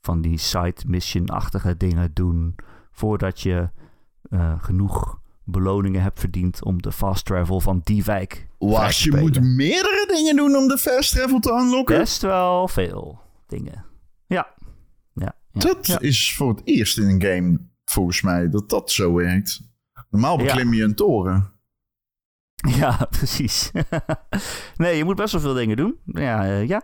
van die side mission-achtige dingen doen voordat je eh, genoeg beloningen hebt verdiend om de fast travel van die wijk Wacht, je moet meerdere dingen doen om de fast travel te unlocken? Best wel veel dingen. Ja. ja, ja. Dat ja. is voor het eerst in een game, volgens mij, dat dat zo werkt. Normaal Ja. beklim je een toren. <laughs> Ja, precies. <laughs> nee, je moet best wel veel dingen doen. Ja, eh, ja.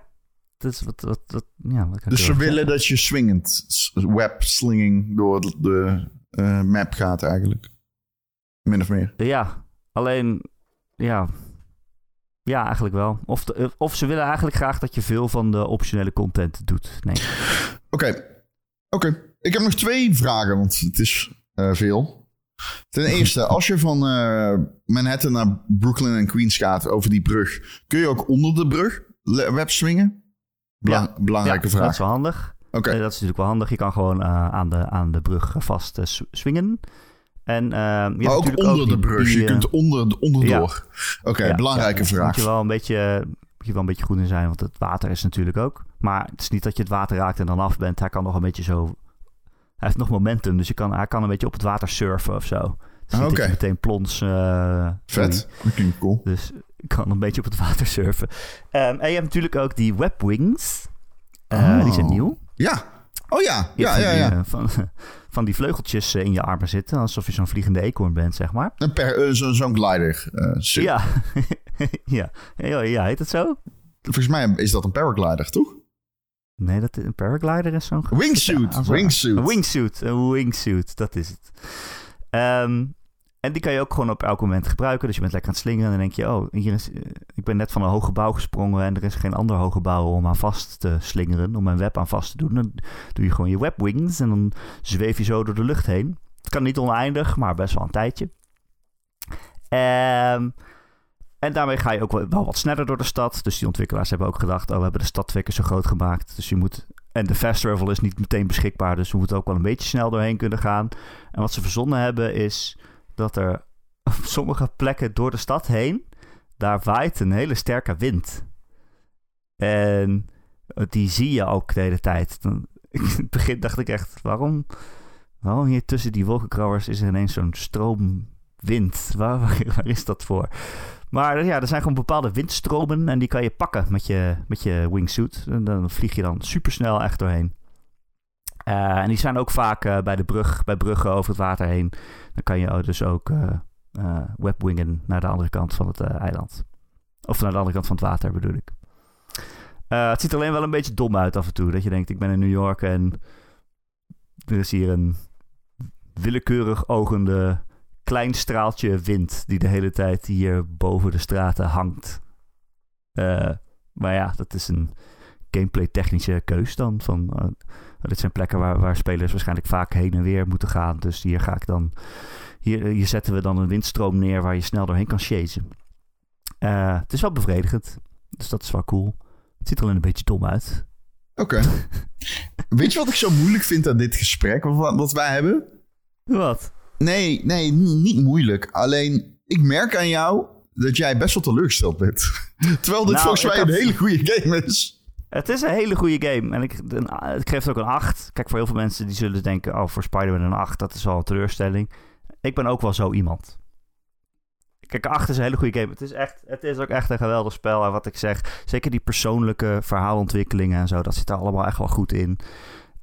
Dat is wat, wat, wat, ja, wat Dus ze willen zeggen? dat je swingend, web-slinging door de- eh, map gaat eigenlijk. Min of meer. Ja, alleen, ja. Ja, eigenlijk wel. Of, de- of ze willen eigenlijk graag dat je veel van de optionele content doet. Nee. Oké. Oké. Ik heb nog twee vragen, want het is eh, veel. Ten eerste, als je van eh, Manhattan naar Brooklyn en Queens gaat over die brug, kun je ook onder de brug le- web swingen? Bela- Ja. Belangrijke ja, Dat vraag. is wel handig. Oké. Eh, dat is natuurlijk wel handig. Je kan gewoon aan, de, aan de brug vast swingen. En je hebt Maar ook onder die- de brug. die, je kunt onder, onderdoor. Oké, ja, belangrijke ja, vraag. Moet je wel een beetje, moet je wel een beetje goed in zijn, want het water is natuurlijk ook. Maar het is niet dat je het water raakt en dan af bent. Hij kan nog een beetje zo. Hij heeft nog momentum, dus je kan, hij kan een beetje op het water surfen of zo. Het is Ah, dat je meteen plons. eh, Vet. Dat cool. Dus ik kan een beetje op het water surfen. Ehm, en je hebt natuurlijk ook die webwings. Eh, Oh. Die zijn nieuw. Ja. Oh ja. Je Ja, hebt ja, van ja. die, eh, Van, <laughs> van die vleugeltjes in je armen zitten. Alsof je zo'n vliegende eekhoorn bent, zeg maar. Een per, zo- Zo'n glider. eh. Ja. <laughs> ja. ja. Ja, heet het zo? Volgens mij is dat een paraglider, toch? Nee, dat, een paraglider is zo'n... Wingsuit. Ja, zo- wingsuit. Een wingsuit. Een wingsuit, dat is het. Ehm, en die kan je ook gewoon op elk moment gebruiken. Dus je bent lekker aan het slingeren en dan denk je... Oh, hier is, eh, ik ben net van een hoog gebouw gesprongen... en er is geen ander hoog gebouw om aan vast te slingeren... om mijn web aan vast te doen. Dan doe je gewoon je webwings en dan zweef je zo door de lucht heen. Het kan niet oneindig, maar best wel een tijdje. Ehm, en daarmee ga je ook wel, wat sneller door de stad. Dus die ontwikkelaars hebben ook gedacht... oh, we hebben de stad twee keer zo groot gemaakt. Dus je moet... En de fast travel is niet meteen beschikbaar... dus we moeten ook wel een beetje snel doorheen kunnen gaan. En wat ze verzonnen hebben is... dat er op sommige plekken door de stad heen... daar waait een hele sterke wind. En die zie je ook de hele tijd. Dan, <laughs> in het begin dacht ik echt... waarom, waarom hier tussen die wolkenkrabbers... is er ineens zo'n stroom wind? Waar, waar, <laughs> waar is dat voor? Maar ja, er zijn gewoon bepaalde windstromen en die kan je pakken met je, met je wingsuit. En dan vlieg je dan supersnel echt doorheen. Eh, en die zijn ook vaak eh, bij de brug, bij bruggen over het water heen. Dan kan je dus ook eh, webwingen naar de andere kant van het eiland. Of naar de andere kant van het water bedoel ik. Het ziet alleen wel een beetje dom uit af en toe. Dat je denkt, ik ben in New York en er is hier een willekeurig ogende klein straaltje wind die de hele tijd hier boven de straten hangt. Eh, maar ja, dat is een gameplay technische keus dan. Van, eh, dit zijn plekken waar, waar spelers waarschijnlijk vaak heen en weer moeten gaan. Dus hier ga ik dan. Hier, hier zetten we dan een windstroom neer waar je snel doorheen kan chasen. Eh, het is wel bevredigend. Dus dat is wel cool. Het ziet er alleen een beetje dom uit. Oké. <laughs> Weet je wat ik zo moeilijk vind aan dit gesprek wat, wat wij hebben? Wat? Nee, nee, niet moeilijk. Alleen, ik merk aan jou dat jij best wel teleurgesteld bent. <laughs> Terwijl dit Nou, volgens mij had- een hele goede game is. Het is een hele goede game. En ik, een, het ook een 8. Kijk, voor heel veel mensen die zullen denken... oh, voor Spider-Man een 8, dat is wel een teleurstelling. Ik ben ook wel zo iemand. Kijk, 8 is een hele goede game. Het is, echt, het is ook echt een geweldig spel. En wat ik zeg, zeker die persoonlijke verhaalontwikkelingen en zo... dat zit er allemaal echt wel goed in.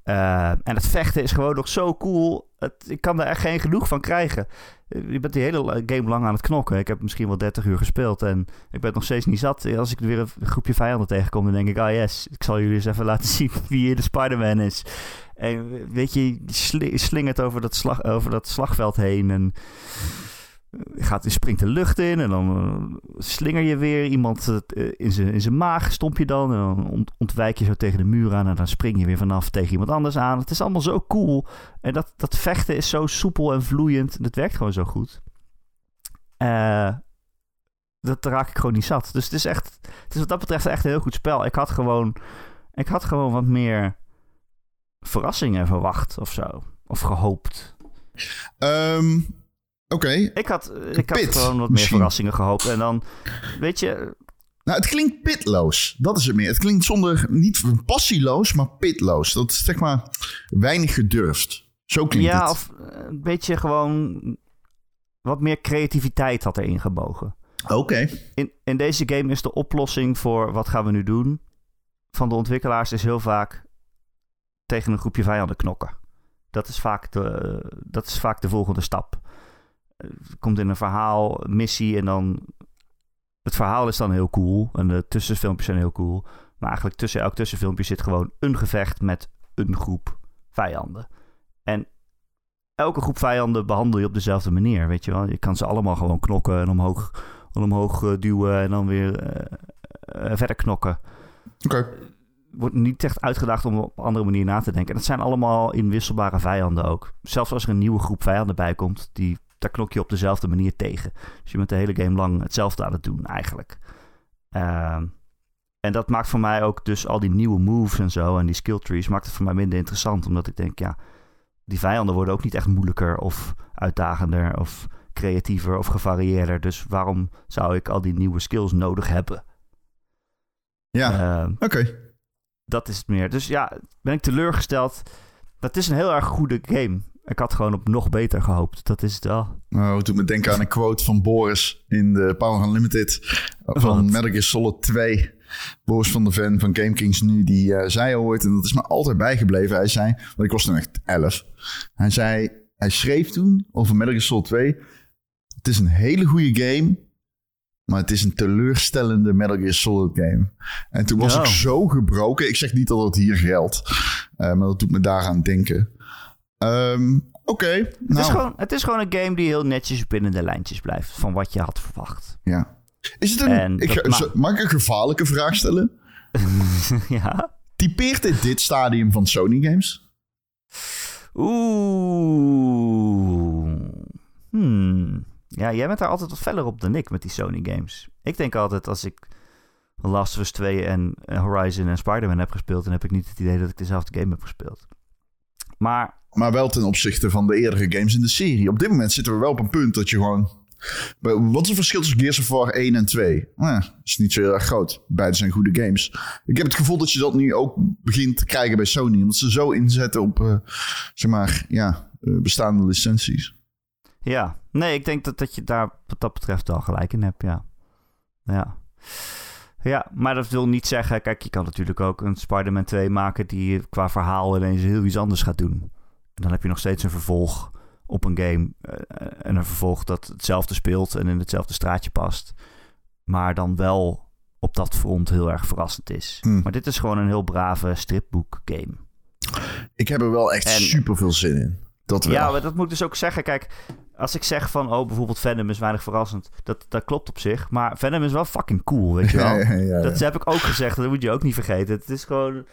Eh, en het vechten is gewoon nog zo cool. Het, ik kan er echt geen genoeg van krijgen. Eh, Je bent die hele game lang aan het knokken. Ik heb misschien wel 30 uur gespeeld en ik ben nog steeds niet zat. Als ik weer een groepje vijanden tegenkom, dan denk ik... ah yes, ik zal jullie eens even laten <laughs> zien wie hier de Spider-Man is. En weet je, je slingert over dat, slag, over dat slagveld heen en... Gaat, je springt de lucht in en dan eh, slinger je weer iemand eh, in zijn in zijn maag, stomp je dan. En dan ont- ontwijk je zo tegen de muur aan en dan spring je weer vanaf tegen iemand anders aan. Het is allemaal zo cool. En dat, dat vechten is zo soepel en vloeiend. Het werkt gewoon zo goed. Eh, dat raak ik gewoon niet zat. Dus het is echt, het is wat dat betreft echt een heel goed spel. Ik had gewoon, ik had gewoon wat meer verrassingen verwacht of zo. Of gehoopt. Ehm, Oké. Ik had, ik had gewoon wat meer misschien. verrassingen gehoopt. En dan, weet je, Nou, het klinkt pitloos. Dat is het meer. Het klinkt zonder, niet passieloos, maar pitloos. Dat is zeg maar weinig gedurfd. Zo klinkt ja, het. of eh, een beetje gewoon wat meer creativiteit had erin gebogen. Oké. In, in deze game is de oplossing voor wat gaan we nu doen van de ontwikkelaars is heel vaak tegen een groepje vijanden knokken. Dat is vaak de, dat is vaak de volgende stap. Eh, komt in een verhaal, missie en dan... Het verhaal is dan heel cool en de tussenfilmpjes zijn heel cool. Maar eigenlijk tussen elk tussenfilmpje zit gewoon een gevecht met een groep vijanden. En elke groep vijanden behandel je op dezelfde manier, weet je wel. Je kan ze allemaal gewoon knokken en omhoog, en omhoog eh, duwen en dan weer eh, verder knokken Oké. wordt niet echt uitgedaagd om op een andere manier na te denken. En dat zijn allemaal inwisselbare vijanden ook. Zelfs als er een nieuwe groep vijanden bij komt, die, daar knok je op dezelfde manier tegen. Dus je bent de hele game lang hetzelfde aan het doen eigenlijk. Ehm, En dat maakt voor mij ook dus al die nieuwe moves en zo en die skill trees maakt het voor mij minder interessant. Omdat ik denk, ja, die vijanden worden ook niet echt moeilijker of uitdagender of creatiever of gevarieerder. Dus waarom zou ik al die nieuwe skills nodig hebben? Ja, Ehm, oké. dat is het meer. Dus ja, ben ik teleurgesteld. Dat is een heel erg goede game. Ik had gewoon op nog beter gehoopt. Dat is het wel. Nou, het doet me denken aan een quote van Boris in de Power Unlimited van Wat? Metal Gear Solid 2. Boris van de fan van GameKings nu, die eh, zei ooit, en dat is me altijd bijgebleven. Hij zei, want ik was toen echt 11. Hij zei, hij schreef toen over Metal Gear Solid 2. Het is een hele goede game, maar het is een teleurstellende Metal Gear Solid game. En toen was Ja. ik zo gebroken. Ik zeg niet dat het hier geldt, eh, maar dat doet me daaraan denken. Ehm, Oké, Het, is nou, gewoon, het is gewoon een game die heel netjes binnen de lijntjes blijft. Van wat je had verwacht. ja. Is het een, ik, ga- ma- mag ik een gevaarlijke vraag stellen? <laughs> ja. Typeert dit dit stadium van Sony games? Oeh. Hmm. Ja, jij bent daar altijd wat feller op dan ik met die Sony games. Ik denk altijd als ik Last of Us 2 en Horizon en Spider-Man heb gespeeld... dan heb ik niet het idee dat ik dezelfde game heb gespeeld. Maar Maar wel ten opzichte van de eerdere games in de serie. Op dit moment zitten we wel op een punt dat je gewoon... Wat is het verschil tussen Gears of War 1 en 2? Nou, ja, is niet zo heel erg groot. Beide zijn goede games. Ik heb het gevoel dat je dat nu ook begint te krijgen bij Sony. Omdat ze zo inzetten op, eh, zeg maar, ja, eh, bestaande licenties. ja, nee, ik denk dat, dat je daar wat dat betreft wel gelijk in hebt, ja. Ja. Ja, maar dat wil niet zeggen... Kijk, je kan natuurlijk ook een Spider-Man 2 maken... die qua verhaal ineens heel iets anders gaat doen. Dan heb je nog steeds een vervolg op een game. eh, en een vervolg dat hetzelfde speelt en in hetzelfde straatje past. Maar dan wel op dat front heel erg verrassend is. Hmm. Maar dit is gewoon een heel brave stripboek game. Ik heb er wel echt En- super veel zin in. Dat wel. Ja, maar dat moet ik dus ook zeggen. Kijk, als ik zeg van, oh, bijvoorbeeld Venom is weinig verrassend. Dat, dat klopt op zich. Maar Venom is wel fucking cool, weet je <laughs> wel. Ja, ja, ja, ja. Dat heb ik ook gezegd. Dat moet je ook niet vergeten. Het is gewoon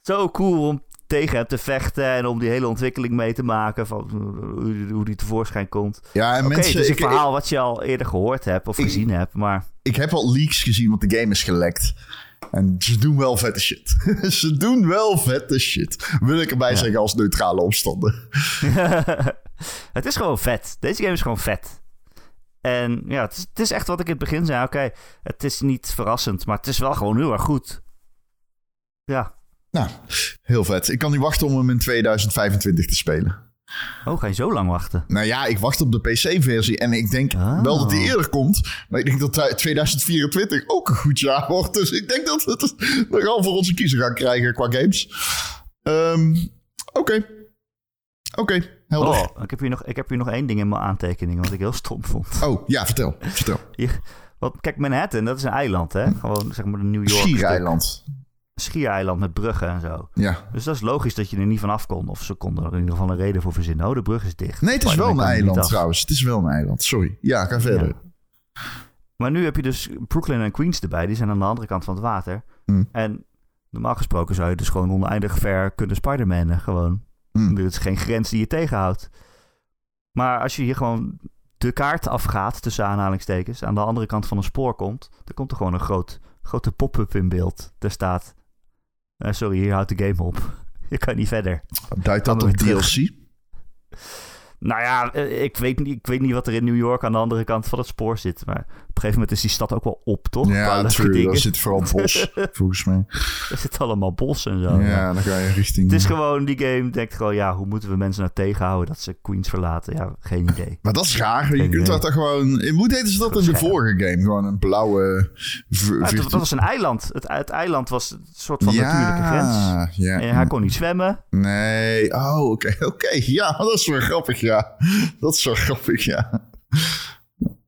zo cool om tegen hem te vechten. En om die hele ontwikkeling mee te maken. Van hoe, hoe die tevoorschijn komt. Ja, en mensen, het is een ik, ik, verhaal wat je al eerder gehoord hebt of Ik- gezien hebt. Maar ik heb al leaks gezien, want de game is gelekt. En ze doen wel vette shit. <laughs> ze doen wel vette shit. Wil ik erbij Ja. zeggen als neutrale opstander. <laughs> het is gewoon vet. Deze game is gewoon vet. En ja, het is, het is echt wat ik in het begin zei. Oké, het is niet verrassend, maar het is wel gewoon heel erg goed. Ja. Nou, heel vet. Ik kan niet wachten om hem in 2025 te spelen. Oh, ga je zo lang wachten? Nou ja, ik wacht op de PC-versie. En ik denk Oh. wel dat die eerder komt. Maar ik denk dat 2024 ook een goed jaar wordt. Dus ik denk dat we het nogal voor onze kiezer gaan krijgen qua games. Ehm, Oké. Oké, helder. Oh. Oh, ik heb, hier nog, ik heb hier nog één ding in mijn aantekeningen wat ik heel stom vond. ja, vertel. Vertel. Hier, want kijk, Manhattan, dat is een eiland, hè? Gewoon, zeg maar, de New York. Schiereiland. Schiereiland met bruggen en zo. Ja. Dus dat is logisch dat je er niet van af kon. Of ze konden er in ieder geval een reden voor verzinnen. Oh, de brug is dicht. Nee, het is wel een eiland trouwens. Het is wel een eiland. Sorry. Ja, ga verder. Maar nu heb je dus Brooklyn en Queens erbij. Die zijn aan de andere kant van het water. Hmm. En normaal gesproken zou je dus gewoon oneindig ver kunnen Spider-Manen. Gewoon. Hmm. Er is geen grens die je tegenhoudt. Maar als je hier gewoon de kaart afgaat, tussen aanhalingstekens, aan de andere kant van een spoor komt, dan komt er gewoon een groot, grote pop-up in beeld. Daar staat, eh, sorry, hier houdt de game op. <laughs> Je kan niet verder. Duidt dat op. DLC? Nou ja, eh, ik weet, niet, ik weet niet wat er in New York aan de andere kant van het spoor zit. Maar een gegeven moment is die stad ook wel op, toch? Ja, true. Daar zit vooral bos, <laughs> volgens mij. Er zit allemaal bos en zo. Ja, dan ga je richting... Het is gewoon, die game denkt gewoon, ja, hoe moeten we mensen nou tegenhouden dat ze Queens verlaten? Ja, geen idee. Maar dat is raar. Je Geen kunt idee. dat dan gewoon... in- Hoe deden ze dat in de vorige game? Gewoon een blauwe... dat was een eiland. Het, het eiland was een soort van natuurlijke grens. Ja, En hij kon niet zwemmen. Nee. Oh, oké. Oké. Ja, dat is wel grappig, ja. Dat is wel grappig, ja.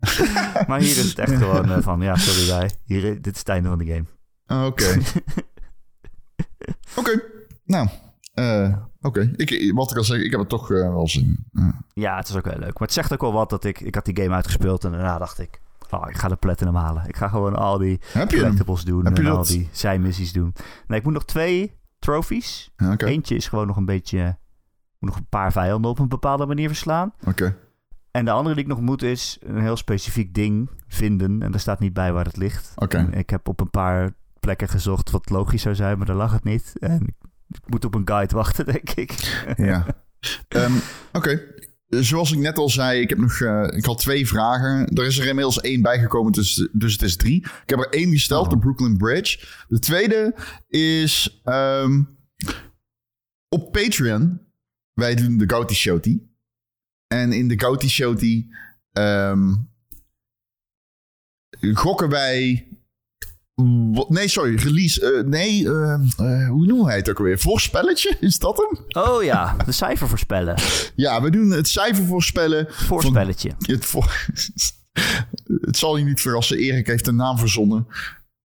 <laughs> Maar hier is het echt gewoon eh, van, ja, sorry wij. Hier, dit is het einde van de game. Oké. <laughs> Oké. Nou, eh, oké. Ik Wat ik al zeg, ik heb het toch eh, wel zin. in. Ja, het is ook wel leuk. Maar het zegt ook wel wat dat ik... Ik had die game uitgespeeld en daarna dacht ik... Oh, ik ga de platinum halen. Ik ga gewoon al die collectibles doen Heb en al die zijmissies doen. Nee, ik moet nog twee trophies. Eentje is gewoon nog een beetje... Ik moet nog een paar vijanden op een bepaalde manier verslaan. Oké. En de andere die ik nog moet is een heel specifiek ding vinden. En er staat niet bij waar het ligt. Oké. Ik heb op een paar plekken gezocht wat logisch zou zijn, maar daar lag het niet. En ik moet op een guide wachten, <laughs> denk ik. Ja. <laughs> Ehm, Oké. Zoals ik net al zei, ik, heb nog, eh, ik had twee vragen. Er is er inmiddels één bijgekomen, dus, dus het is drie. Ik heb er één gesteld, Oh. de Brooklyn Bridge. De tweede is ehm, op Patreon. Wij doen de Gauti Showty. En in de Gauti Showty ehm, gokken wij... Nee, sorry, release. eh, nee, eh, eh, hoe noemen wij het ook alweer? Voorspelletje? <laughs> Is dat hem? Oh ja, de cijfer voorspellen. <laughs> Ja, we doen het cijfer voorspellen. Voorspelletje. Van het, voor... <laughs> het zal je niet verrassen, Erik heeft een naam verzonnen.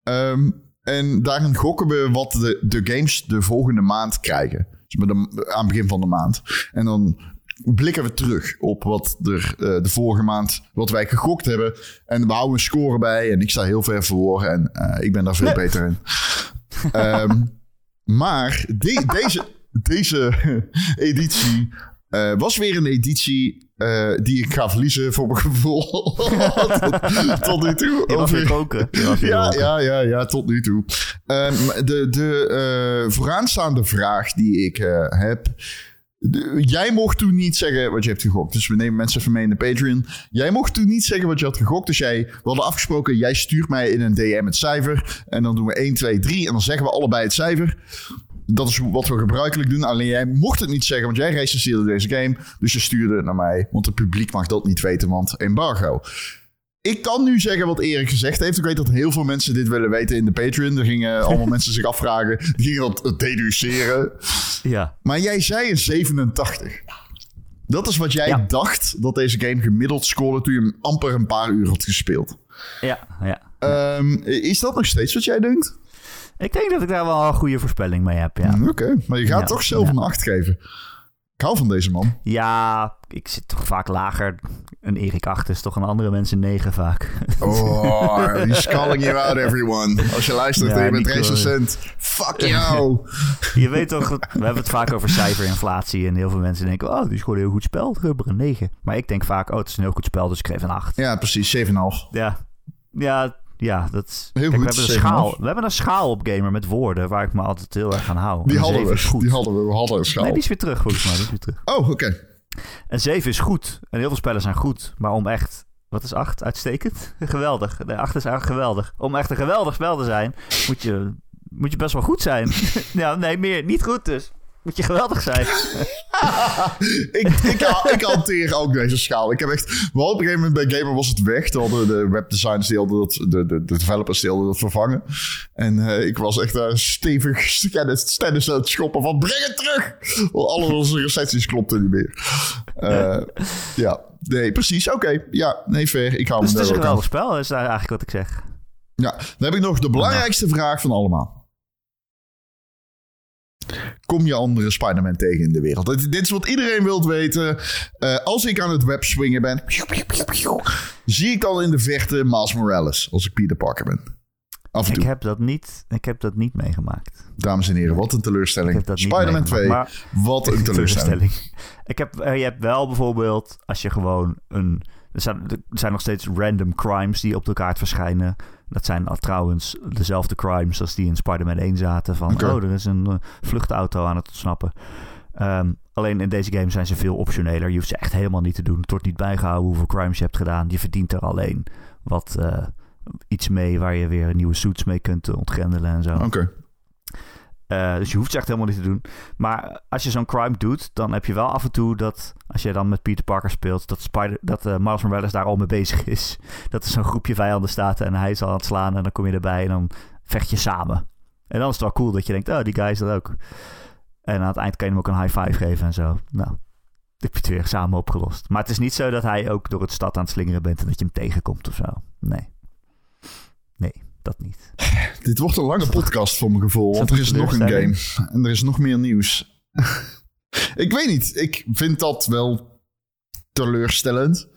Ehm, en daarin gokken we wat de, de games de volgende maand krijgen. Dus met de, aan het begin van de maand. En dan blikken we terug op wat er eh, de vorige maand, wat wij gegokt hebben. En we houden een score bij. En ik sta heel ver voor. En eh, ik ben daar veel beter in. <laughs> Ehm, maar de- deze, deze <laughs> editie eh, was weer een editie die ik ga verliezen voor mijn gevoel. tot, <laughs> tot nu toe. Je was weer koken. Ja, ja, ja, ja, tot nu toe. Ehm, de de vooraanstaande vraag die ik heb. Jij mocht toen niet zeggen wat je hebt gegokt. Dus we nemen mensen even mee in de Patreon. Jij mocht toen niet zeggen wat je had gegokt. Dus jij, we hadden afgesproken, jij stuurt mij in een DM het cijfer. En dan doen we 1, 2, 3. En dan zeggen we allebei het cijfer. Dat is wat we gebruikelijk doen. Alleen jij mocht het niet zeggen, want jij recenseerde deze game. Dus je stuurde het naar mij. Want het publiek mag dat niet weten, want embargo. Ik kan nu zeggen wat Erik gezegd heeft. Ik weet dat heel veel mensen dit willen weten in de Patreon. Er gingen <laughs> allemaal mensen zich afvragen. Die gingen dat deduceren. Ja. Maar jij zei een 87. Dat is wat jij Ja. dacht dat deze game gemiddeld scoorde toen je hem amper een paar uur had gespeeld. Ja, ja. Ehm, is dat nog steeds wat jij denkt? Ik denk dat ik daar wel een goede voorspelling mee heb, ja. Hm, Oké, maar je gaat Ja, toch zelf ja. een 8 geven. Ik hou van deze man. Ja, ik zit toch vaak lager. Een Erik 8 is toch een andere mensen 9 vaak. Oh, he's calling you out, everyone. Als je luistert Ja, en je bent recensent, fuck jou. <laughs> Je weet toch, we hebben het vaak over cijferinflatie. En heel veel mensen denken, oh, die is gewoon een heel goed spel. Ik heb er een 9. Maar ik denk vaak, oh, het is een heel goed spel, dus ik geef een 8. Ja, precies, 7,5. Ja, ja, ja dat is... Heel Kijk, goed, we, hebben een 7,5. schaal, we hebben een schaal op Gamer met woorden waar ik me altijd heel erg aan hou. Die hadden 7 is we. goed. Die hadden we. We hadden een schaal. Nee, die is weer terug volgens mij. Die is weer terug. Oh, oké. En 7 is goed. En heel veel spellen zijn goed. Maar om echt... Wat is 8? Uitstekend? <laughs> geweldig. Nee, 8 is eigenlijk geweldig. Om echt een geweldig spel te zijn, moet je, moet je best wel goed zijn. ja, <laughs> nee, meer. Niet goed dus. Moet je geweldig zijn. <laughs> ik, ik, ik hanteer ook deze schaal. Ik heb echt... We hadden op een gegeven moment bij Gamer was het weg. Toen hadden de webdesigners die hadden dat... De, de, de developers die hadden dat vervangen. En eh, ik was echt daar stevig stennis, stennis aan het schoppen van... Breng het terug! Want alle onze recensies klopten niet meer. Eh, ja. Nee, precies. Oké. Ja, nee, fair. Ik hou Dus me het is een geweldig spel, is daar eigenlijk wat ik zeg. Ja, dan heb ik nog de belangrijkste vraag van allemaal. Kom je andere Spider-Man tegen in de wereld? Dit, dit is wat iedereen wilt weten. Eh, als ik aan het web swingen ben, zie ik al in de verte Miles Morales als ik Peter Parker ben. Af en Ik toe. heb dat niet, ik heb dat niet meegemaakt. Dames en heren, wat een Ik teleurstelling. heb dat niet Spider-Man 2, meegemaakt, maar- wat een <laughs> teleurstelling. Ik heb, eh, je hebt wel bijvoorbeeld, als je gewoon een... Er zijn, er zijn nog steeds random crimes die op de kaart verschijnen. Dat zijn al trouwens dezelfde crimes als die in Spider-Man 1 zaten. Van, Oké. oh, er is een eh, vluchtauto aan het ontsnappen. Ehm, alleen in deze game zijn ze veel optioneler. Je hoeft ze echt helemaal niet te doen. Het wordt niet bijgehouden hoeveel crimes je hebt gedaan. Je verdient er alleen wat eh, iets mee waar je weer nieuwe suits mee kunt ontgrendelen en zo. Oké. Eh, dus je hoeft ze echt helemaal niet te doen. Maar als je zo'n crime doet, dan heb je wel af en toe dat... als je dan met Peter Parker speelt... dat, Spider, dat eh, Miles Morales daar al mee bezig is. <laughs> Dat er zo'n groepje vijanden staat en hij is aan het slaan... en dan kom je erbij en dan vecht je samen. En dan is het wel cool dat je denkt... oh, die guy is dat ook. En aan het eind kan je hem ook een high five geven en zo. Nou, heb je het weer samen opgelost. Maar het is niet zo dat hij ook door het stad aan het slingeren bent... en dat je hem tegenkomt of zo. Nee. Nee, dat niet. <laughs> Dit wordt een lange podcast voor mijn gevoel, want er is nog een game. En er is nog meer nieuws. <laughs> ik weet niet, ik vind dat wel teleurstellend.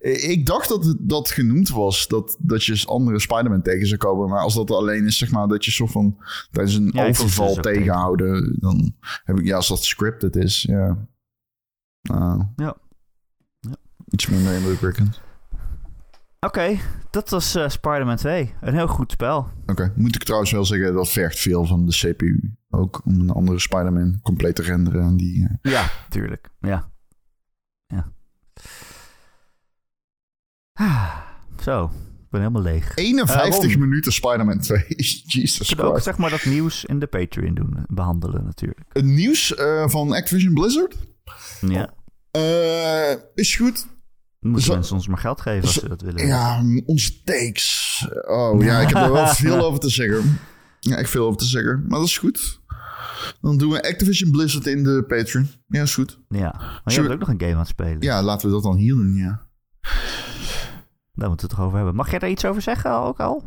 Ik dacht dat het dat genoemd was, dat, dat je andere Spider-Man tegen zou komen. Maar als dat alleen is, zeg maar, dat je soort van tijdens een Ja, overval dus tegenhouden, dan heb ik, ja, als dat scripted is, ja. Nou, Ja. Ja. Iets minder indrukwekkend. Oké, Dat was eh, Spider-Man 2. Een heel goed spel. Oké, moet ik trouwens wel zeggen, dat vergt veel van de CPU. Ook om een andere Spider-Man compleet te renderen. En die, eh, Ja, tuurlijk. Ja. Ja. Ah, zo, ik ben helemaal leeg. 51 Eh, minuten Spider-Man 2. <laughs> Jesus kunnen ook Christ. zeg maar dat nieuws in de Patreon doen, behandelen natuurlijk. Het nieuws eh, van Activision Blizzard Ja. eh, is goed. Moeten mensen ons maar geld geven als ze dat willen. Ja, onze takes. Oh ja, ik heb er wel <laughs> veel over te zeggen. Ja, ik veel over te zeggen, maar dat is goed. Dan doen we Activision Blizzard in de Patreon. Ja, is goed. Ja. Maar je bent ook nog een game aan het spelen. Ja, laten we dat dan hier doen, ja. Daar moeten we het toch over hebben. Mag jij daar iets over zeggen ook al?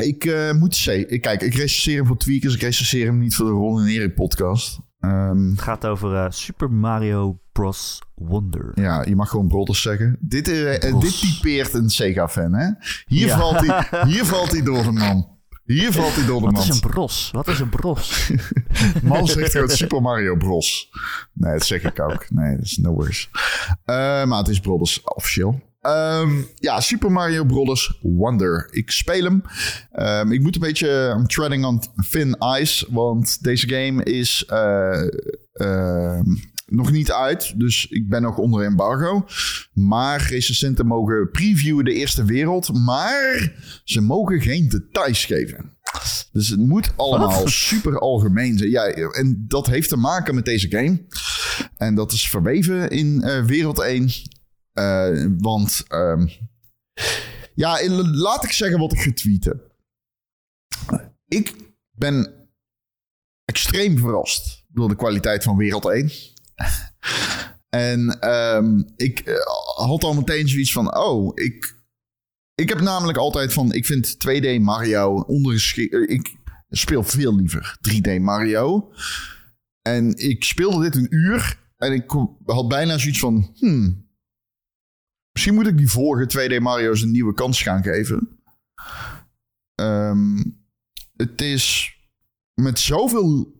Ik eh, moet zeggen, kijk, ik recenseer hem voor Tweakers. Ik recenseer hem niet voor de Ron en Erik podcast. Ehm, Het gaat over eh, Super Mario Bros. Wonder. ja, je mag gewoon Brothers zeggen. Dit, Bros. dit typeert een Sega-fan, hè? Hier, Ja. valt hij, <laughs> hier valt hij door de man. Hier valt hij door de Wat man. is een bros? Wat is een bros? <laughs> Man zegt gewoon Super Mario Bros. Nee, dat zeg ik ook. Nee, dat is no worries. Eh, maar het is Brothers officieel. Ehm, ja, Super Mario Brothers Wonder. Ik speel hem. Ehm, ik moet een beetje I'm treading on thin ice. Want deze game is eh, ehm, nog niet uit. Dus ik ben nog onder embargo. Maar recensenten mogen previewen de eerste wereld. Maar ze mogen geen details geven. Dus het moet allemaal Wat? super algemeen zijn. Ja, en dat heeft te maken met deze game. En dat is verweven in eh, wereld 1. Eh, want, ehm, ja, laat ik zeggen wat ik getweet heb. Ik ben extreem verrast door de kwaliteit van wereld 1. en ehm, ik eh, had al meteen zoiets van, oh, ik, ik heb namelijk altijd van, ik vind 2D Mario ondergeschikt. eh, Ik speel veel liever 3D Mario. En ik speelde dit een uur en ik had bijna zoiets van, hmm, misschien moet ik die vorige 2D Mario's een nieuwe kans gaan geven. Ehm, het is met zoveel.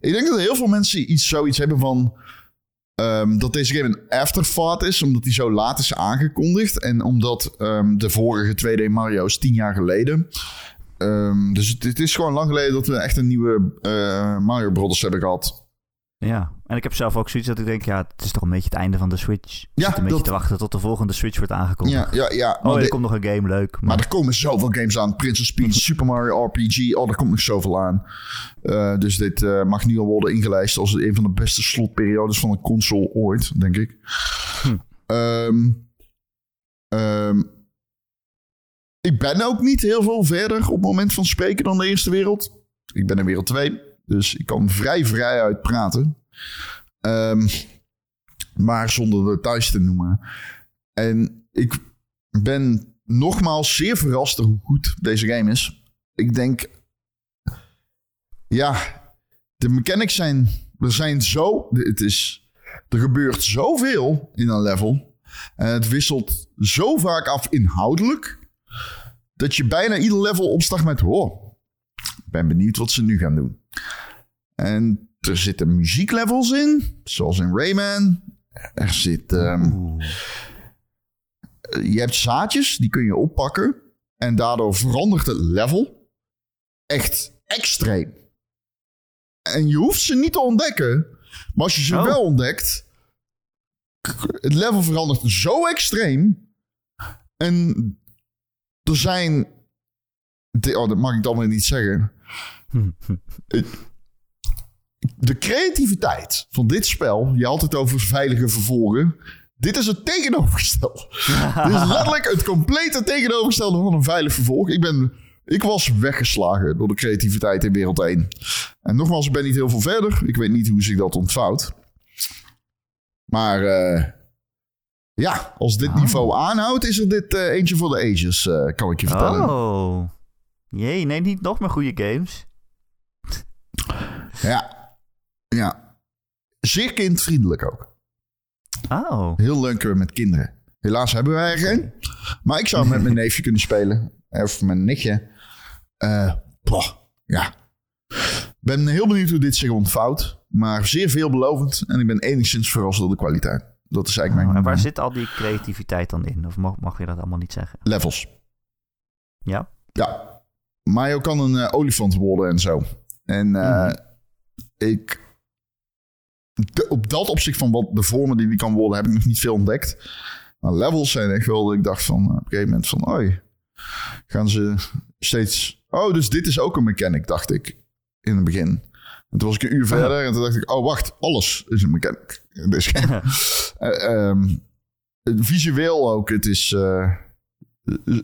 Ik denk dat heel veel mensen iets, zoiets hebben van. ehm, dat deze game een afterthought is, omdat die zo laat is aangekondigd. En omdat ehm, de vorige 2D Mario's tien jaar geleden. Dus het, het is gewoon lang geleden dat we echt een nieuwe eh, Mario Brothers hebben gehad. Ja, en ik heb zelf ook zoiets dat ik denk, ja, het is toch een beetje het einde van de Switch. Ja, een beetje dat- te wachten tot de volgende Switch wordt aangekondigd. Ja, ja, ja. Oh, er de- komt nog een game, leuk. Maar, Maar er komen zoveel games aan. Princess Peach, <laughs> Super Mario RPG. Oh, er komt nog zoveel aan. Eh, dus dit eh, mag nu al worden ingelijst als een van de beste slotperiodes van een console ooit, denk ik. Hm. Ehm, ehm, ik ben ook niet heel veel verder op het moment van spreken dan de Eerste Wereld. Ik ben in wereld 2, dus ik kan vrij vrij uit praten. Ehm, maar zonder details te noemen. En ik ben nogmaals zeer verrast hoe goed deze game is. Ik denk, ja, de mechanics zijn, er zijn zo, het is, er gebeurt zoveel in een level. En het wisselt zo vaak af inhoudelijk, dat je bijna ieder level opstart met, oh, ik ben benieuwd wat ze nu gaan doen. En er zitten muzieklevels in, zoals in Rayman. Er zit... ehm, Oeh. je hebt zaadjes, die kun je oppakken. En daardoor verandert het level. Echt extreem. En je hoeft ze niet te ontdekken. Maar als je ze Oh. wel ontdekt. Het level verandert zo extreem. En er zijn. Oh, dat mag ik dan weer niet zeggen. <laughs> De creativiteit van dit spel. Je had het over veilige vervolgen. Dit is het tegenovergestelde. <laughs> Dit is letterlijk het complete tegenovergestelde van een veilig vervolg. Ik, ben, ik was weggeslagen door de creativiteit in wereld 1. En nogmaals, ik ben niet heel veel verder. Ik weet niet hoe zich dat ontvouwt. Maar eh, ja, als dit Oh. niveau aanhoudt, is er dit eh, eentje voor de ages, eh, kan ik je vertellen. Oh. Jee, nee, niet nog meer goede games. Ja. Ja. Zeer kindvriendelijk ook. Oh. Heel leuk eh, met kinderen. Helaas hebben wij er geen. Maar ik zou met mijn <laughs> neefje kunnen spelen. Of mijn nichtje. Eh, boah, ja. ben heel benieuwd hoe dit zich ontvouwt. Maar zeer veelbelovend. En ik ben enigszins verrast door de kwaliteit. Dat is eigenlijk en mijn... waar eh, zit al die creativiteit dan in? Of mag, mag je dat allemaal niet zeggen? Levels. Ja? Ja. Mario kan een eh, olifant worden en zo. En eh, Mhm. ik... de- op dat opzicht van wat de vormen die die kan worden, heb ik nog niet veel ontdekt. Maar levels zijn echt wel dat ik dacht van... eh, op een gegeven moment van... Oei, gaan ze steeds... Oh, dus dit is ook een mechanic, dacht ik. In het begin. En toen was ik een uur verder en toen dacht ik... Oh, wacht, alles is een mechanic. in deze game. Eh, ehm, visueel ook, het is eh,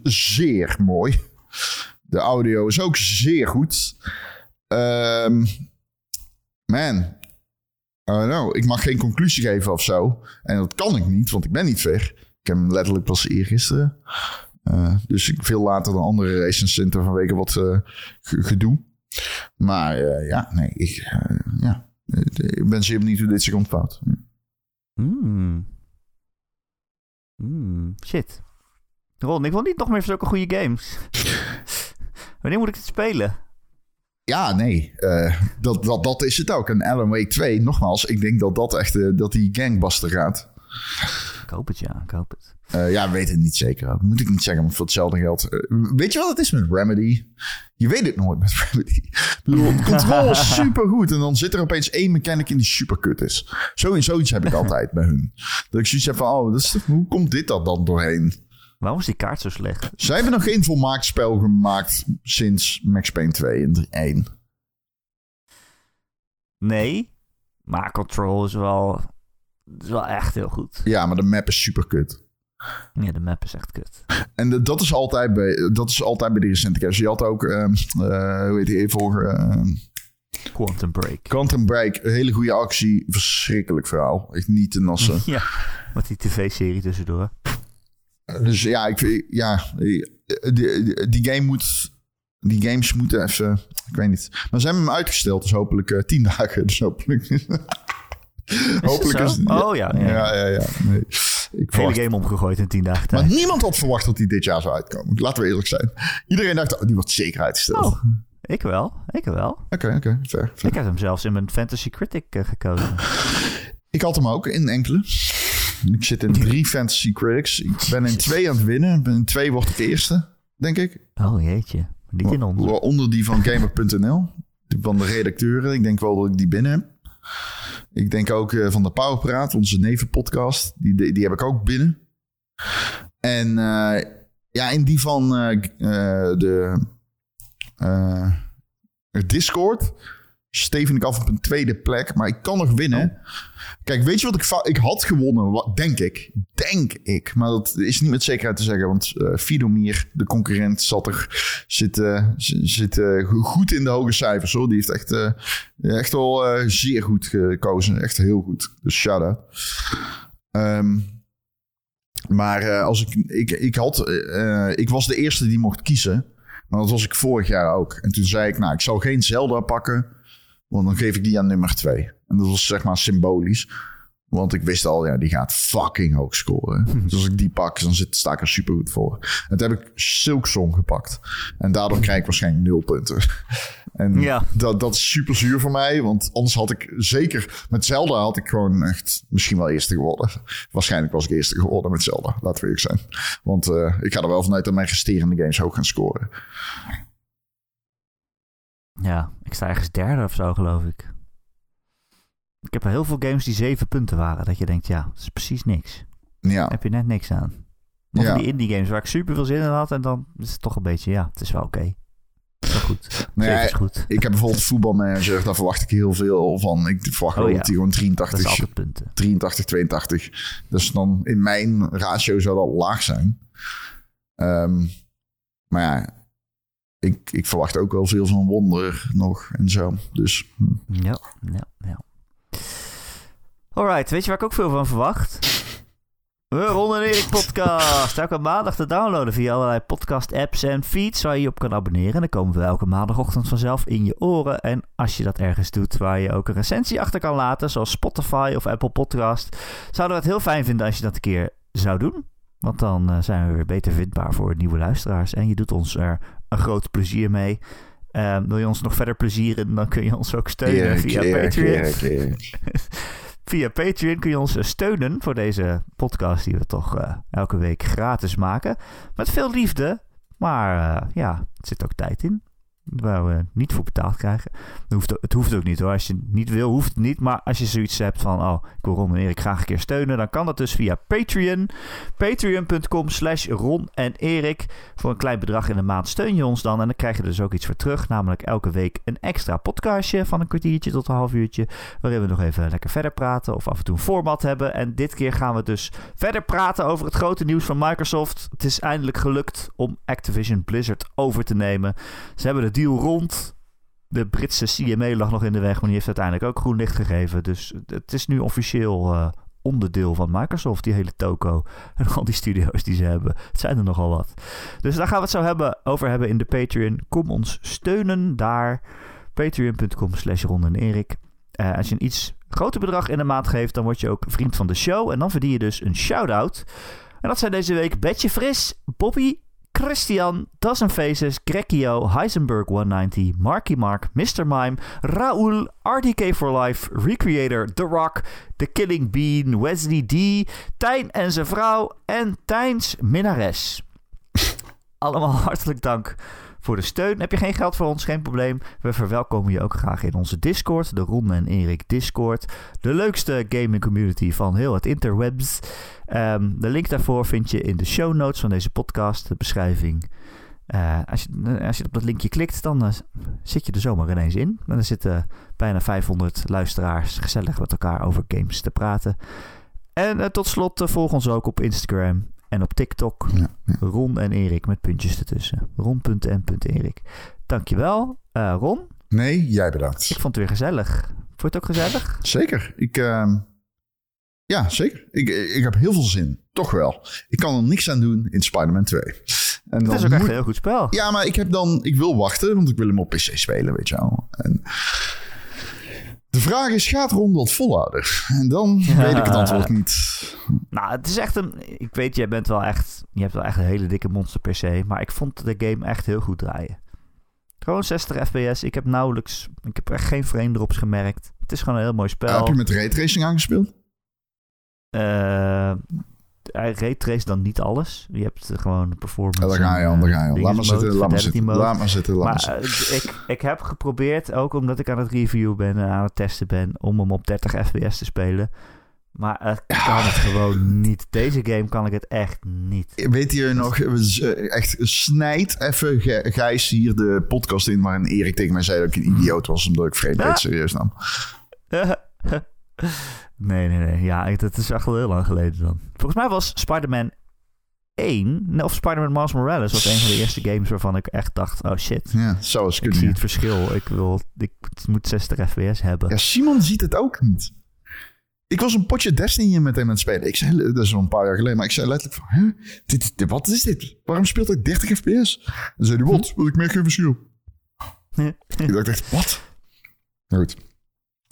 zeer mooi. De audio is ook zeer goed. Ehm, man, Know. Ik mag geen conclusie geven of zo. En dat kan ik niet, want ik ben niet ver. Ik heb hem letterlijk pas eergisteren. Eh dus veel later dan andere recensenten vanwege wat eh, ge- gedoe. Maar eh, ja, nee, ik, ja. ik ben zeer benieuwd hoe dit zich ontvouwt. Hmm. Hmm, shit. Ron, ik wil niet nog meer zulke goede games. <laughs> Wanneer moet ik het spelen? Ja, nee. eh, dat, dat, dat is het ook. En Alan Wake 2, nogmaals, ik denk dat dat echt eh, dat die gangbuster gaat. Ik hoop het, ja. Ik hoop het. Eh, ja, weet het niet zeker. Dat moet ik niet zeggen, maar voor hetzelfde geld. weet je wat het is met Remedy? Je weet het nooit met Remedy. De controle is supergoed. En dan zit er opeens één mechanic in die superkut is. Sowieso iets heb ik altijd bij hun. Dat ik zoiets heb van, oh, dat is, hoe komt dit er dan doorheen? Waarom is die kaart zo slecht? Zij hebben nog geen volmaakt spel gemaakt sinds Max Payne 2 en 1. Nee, maar Control is wel, is wel echt heel goed. Ja, maar de map is superkut. Ja, de map is echt kut. En de- dat is altijd bij, dat is altijd bij de recente games. Je had ook, ehm, eh, hoe heet die voor ehm Quantum Break. Quantum Break, een hele goede actie, verschrikkelijk verhaal. Echt niet te nassen. <laughs> Ja, met die tv-serie tussendoor. Dus ja, ik, ja die, die, game moet, die games moeten even, ik weet niet. Maar ze hebben hem uitgesteld, dus hopelijk eh, tien <laughs> dagen. Dus hopelijk, hopelijk zo? is het. Oh, ja, ja. ja, ja, ja. Nee. Ik Hele verwacht, game omgegooid in tien dagen maar tijd. niemand had verwacht dat die dit jaar zou uitkomen. Laten we eerlijk zijn. Iedereen dacht, oh, die wordt zeker uitgesteld. Oh, ik wel. Ik wel. Oké, oké, fair, fair. Ik heb hem zelfs in mijn Fantasy Critic eh, gekozen. Ik had hem ook in enkele. Ik zit in drie Fantasy Critics. Ik ben in twee aan het winnen. In twee word ik eerste, denk ik. Oh jeetje. Niet in ons. Waaronder die van Gamer.nl. Die Van de redacteuren. Ik denk wel dat ik die binnen heb. Ik denk ook eh, van de Powerpraat, onze nevenpodcast. Die, die, die heb ik ook binnen. En eh, ja, in die van eh, de Discord steven ik af op een tweede plek. Maar ik kan nog winnen. Kijk, weet je wat ik... Ik had gewonnen, wat, denk ik. Denk ik. Maar dat is niet met zekerheid te zeggen. Want eh Fidomir, de concurrent, zat er, zit, eh, zit eh, go- goed in de hoge cijfers. Hoor. Die heeft echt, echt wel zeer goed gekozen. Echt heel goed. Dus shout-out. Ehm, maar als ik, ik, ik had, ik was de eerste die mocht kiezen. Maar dat was ik vorig jaar ook. En toen zei ik, nou, ik zal geen Zelda pakken. Want dan geef ik die aan nummer twee. En dat was zeg maar symbolisch. Want ik wist al, ja, die gaat fucking hoog scoren. <laughs> Dus als ik die pak, dan zit, sta ik er super goed voor. En toen heb ik Silksong gepakt. En daardoor krijg ik waarschijnlijk nul punten. <laughs> En Ja. dat, dat is super zuur voor mij. Want anders had ik zeker... Met Zelda had ik gewoon echt misschien wel eerste geworden. Waarschijnlijk was ik eerste geworden met Zelda. Laten we eerlijk zijn. Want eh, ik ga er wel vanuit dat mijn gesterende games hoog gaan scoren. Ja, ik sta ergens derde of zo, geloof ik. Ik heb heel veel games die zeven punten waren. Dat je denkt, ja, dat is precies niks. Ja, Daar heb je net niks aan. Of Ja. die indie games waar ik super veel zin in had. En dan is het toch een beetje, ja, het is wel oké. Wel goed. <laughs> Nee, is goed. ik heb bijvoorbeeld voetbalmanager. Daar verwacht ik heel veel van. Ik verwacht Oh wel ja. dat hij gewoon Dat 83, is altijd punten. 83, 82. Dus dan in mijn ratio zou dat laag zijn. Ehm, maar ja, ik, ik verwacht ook wel veel van Wonder nog en zo. Dus hm. Ja, ja, ja. Alright, weet je waar ik ook veel van verwacht? We Ron en Erik podcast. Elke maandag te downloaden via allerlei podcast apps en feeds waar je je op kan abonneren. En dan komen we elke maandagochtend vanzelf in je oren. En als je dat ergens doet waar je ook een recensie achter kan laten, zoals Spotify of Apple Podcast, zouden we het heel fijn vinden als je dat een keer zou doen. Want dan eh, zijn we weer beter vindbaar voor nieuwe luisteraars. En je doet ons er een groot plezier mee. Eh, wil je ons nog verder plezieren, dan kun je ons ook steunen via Patreon. <laughs> Via Patreon kun je ons steunen voor deze podcast die we toch uh, elke week gratis maken. Met veel liefde, maar uh, ja, er zit ook tijd in waar we niet voor betaald krijgen. Het hoeft, het hoeft ook niet hoor. Als je niet wil, hoeft het niet. Maar als je zoiets hebt van, oh, ik wil Ron en Erik graag een keer steunen, dan kan dat dus via Patreon. Patreon.com slash Ron en Erik. Voor een klein bedrag in de maand steun je ons dan. En dan krijg je dus ook iets voor terug. Namelijk elke week een extra podcastje van een kwartiertje tot een half uurtje. Waarin we nog even lekker verder praten. Of af en toe een format hebben. En dit keer gaan we dus verder praten over het grote nieuws van Microsoft. Het is eindelijk gelukt om Activision Blizzard over te nemen. Ze hebben de rond. De Britse CMA lag nog in de weg, maar die heeft uiteindelijk ook groen licht gegeven. Dus het is nu officieel uh, onderdeel van Microsoft, die hele toko. En al die studio's die ze hebben. Het zijn er nogal wat. Dus daar gaan we het zo hebben, over hebben in de Patreon. Kom ons steunen daar. Patreon.com slash Ron Erik. Uh, als je een iets groter bedrag in de maand geeft, dan word je ook vriend van de show. En dan verdien je dus een shout-out. En dat zijn deze week Betje Fris, Bobby, Christian, Dozen Faces, Grekio, Heisenberg 190, Marky Mark, Mr. Mime, Raoul, RDK for Life, Recreator, The Rock, The Killing Bean, Wesley D, Tijn en zijn vrouw en Tijns Minares. <laughs> Allemaal hartelijk dank voor de steun. Heb je geen geld voor ons? Geen probleem. We verwelkomen je ook graag in onze Discord, de Ron en Erik Discord. De leukste gaming community van heel het interwebs. Um, de link daarvoor vind je in de show notes van deze podcast, de beschrijving. Uh, als, je, als je op dat linkje klikt, dan uh, zit je er zomaar ineens in. En zitten bijna 500 luisteraars gezellig met elkaar over games te praten. En tot slot volg ons ook op Instagram en op TikTok. Ja, ja. Ron en Erik met puntjes ertussen. Ron.n.erik. Dankjewel, Ron. Nee, jij bedankt. Ik vond het weer gezellig. Vond je het ook gezellig? Zeker. Ik, ehm, ja, zeker. Ik, ik heb heel veel zin. Toch wel. Ik kan er niks aan doen in Spider-Man 2. En het is ook echt een heel goed spel. Ja, maar ik heb dan... Ik wil wachten, want ik wil hem op PC spelen, weet je wel. En... De vraag is, gaat Ron dat volhouden? En dan weet ik het antwoord <laughs> niet. Nou, het is echt een... Ik weet, jij bent wel echt... Je hebt wel echt een hele dikke monster PC. Maar ik vond de game echt heel goed draaien. Gewoon 60 fps. Ik heb nauwelijks... Ik heb echt geen frame drops gemerkt. Het is gewoon een heel mooi spel. heb je met raytracing aangespeeld? Uh, hij raytrace dan niet alles. Je hebt gewoon de performance. Ja, daar ga je al, daar ga je. Laat maar zitten, laat maar zitten, laat maar zitten. Laat maar, ik, ik heb geprobeerd, ook omdat ik aan het review ben en aan het testen ben, om hem op 30 fps te spelen. Maar het ja. kan het gewoon niet. Deze game kan ik het echt niet. Weet je nog, echt snijd even Gijs hier de podcast in waarin Erik tegen mij zei dat ik een idioot was omdat ik frame rate serieus nam. <laughs> Nee, nee, nee. Ja, dat is echt al heel lang geleden dan. Volgens mij was Spider-Man 1, of Spider-Man Miles Morales, was een van de eerste games waarvan ik echt dacht, oh shit. Ja, zo is Ik zie het verschil. Ik, wil, ik moet 60 fps hebben. Ja, Simon ziet het ook niet. Ik was een potje Destiny met hem aan het spelen. Ik zei, dat is al een paar jaar geleden, maar ik zei letterlijk van, hè? Dit, dit, wat is dit? Waarom speelt hij 30 fps? En zei hij, wat? Wil ik merk geen verschil. ik dacht echt, wat? Goed.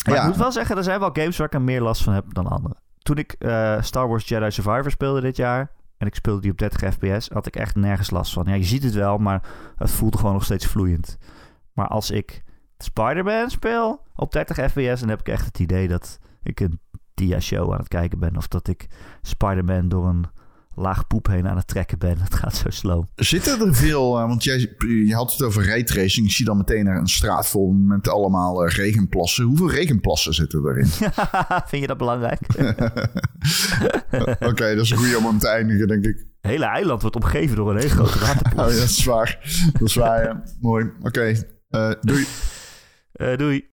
Maar ja. ik moet wel zeggen, er zijn wel games waar ik er meer last van heb dan andere. Toen ik uh, Star Wars Jedi Survivor speelde dit jaar... en ik speelde die op 30 fps... had ik echt nergens last van. Ja, je ziet het wel, maar het voelde gewoon nog steeds vloeiend. Maar als ik Spider-Man speel op 30 fps... dan heb ik echt het idee dat ik een dia-show aan het kijken ben... of dat ik Spider-Man door een laag poep heen aan het trekken ben. <laughs> Het gaat zo slow. Zitten er veel, uh, want jij, je had het over raytracing. Ik zie dan meteen een straat vol met allemaal uh, regenplassen. Hoeveel regenplassen zitten erin? <laughs> Vind je dat belangrijk? <laughs> Oké, okay, dat is een goede om aan te eindigen, denk ik. Het hele eiland wordt omgeven door een hele grote waterplas. oh, ja, dat is waar. Dat is waar, ja. Mooi. Oké, okay. uh, doei. doei.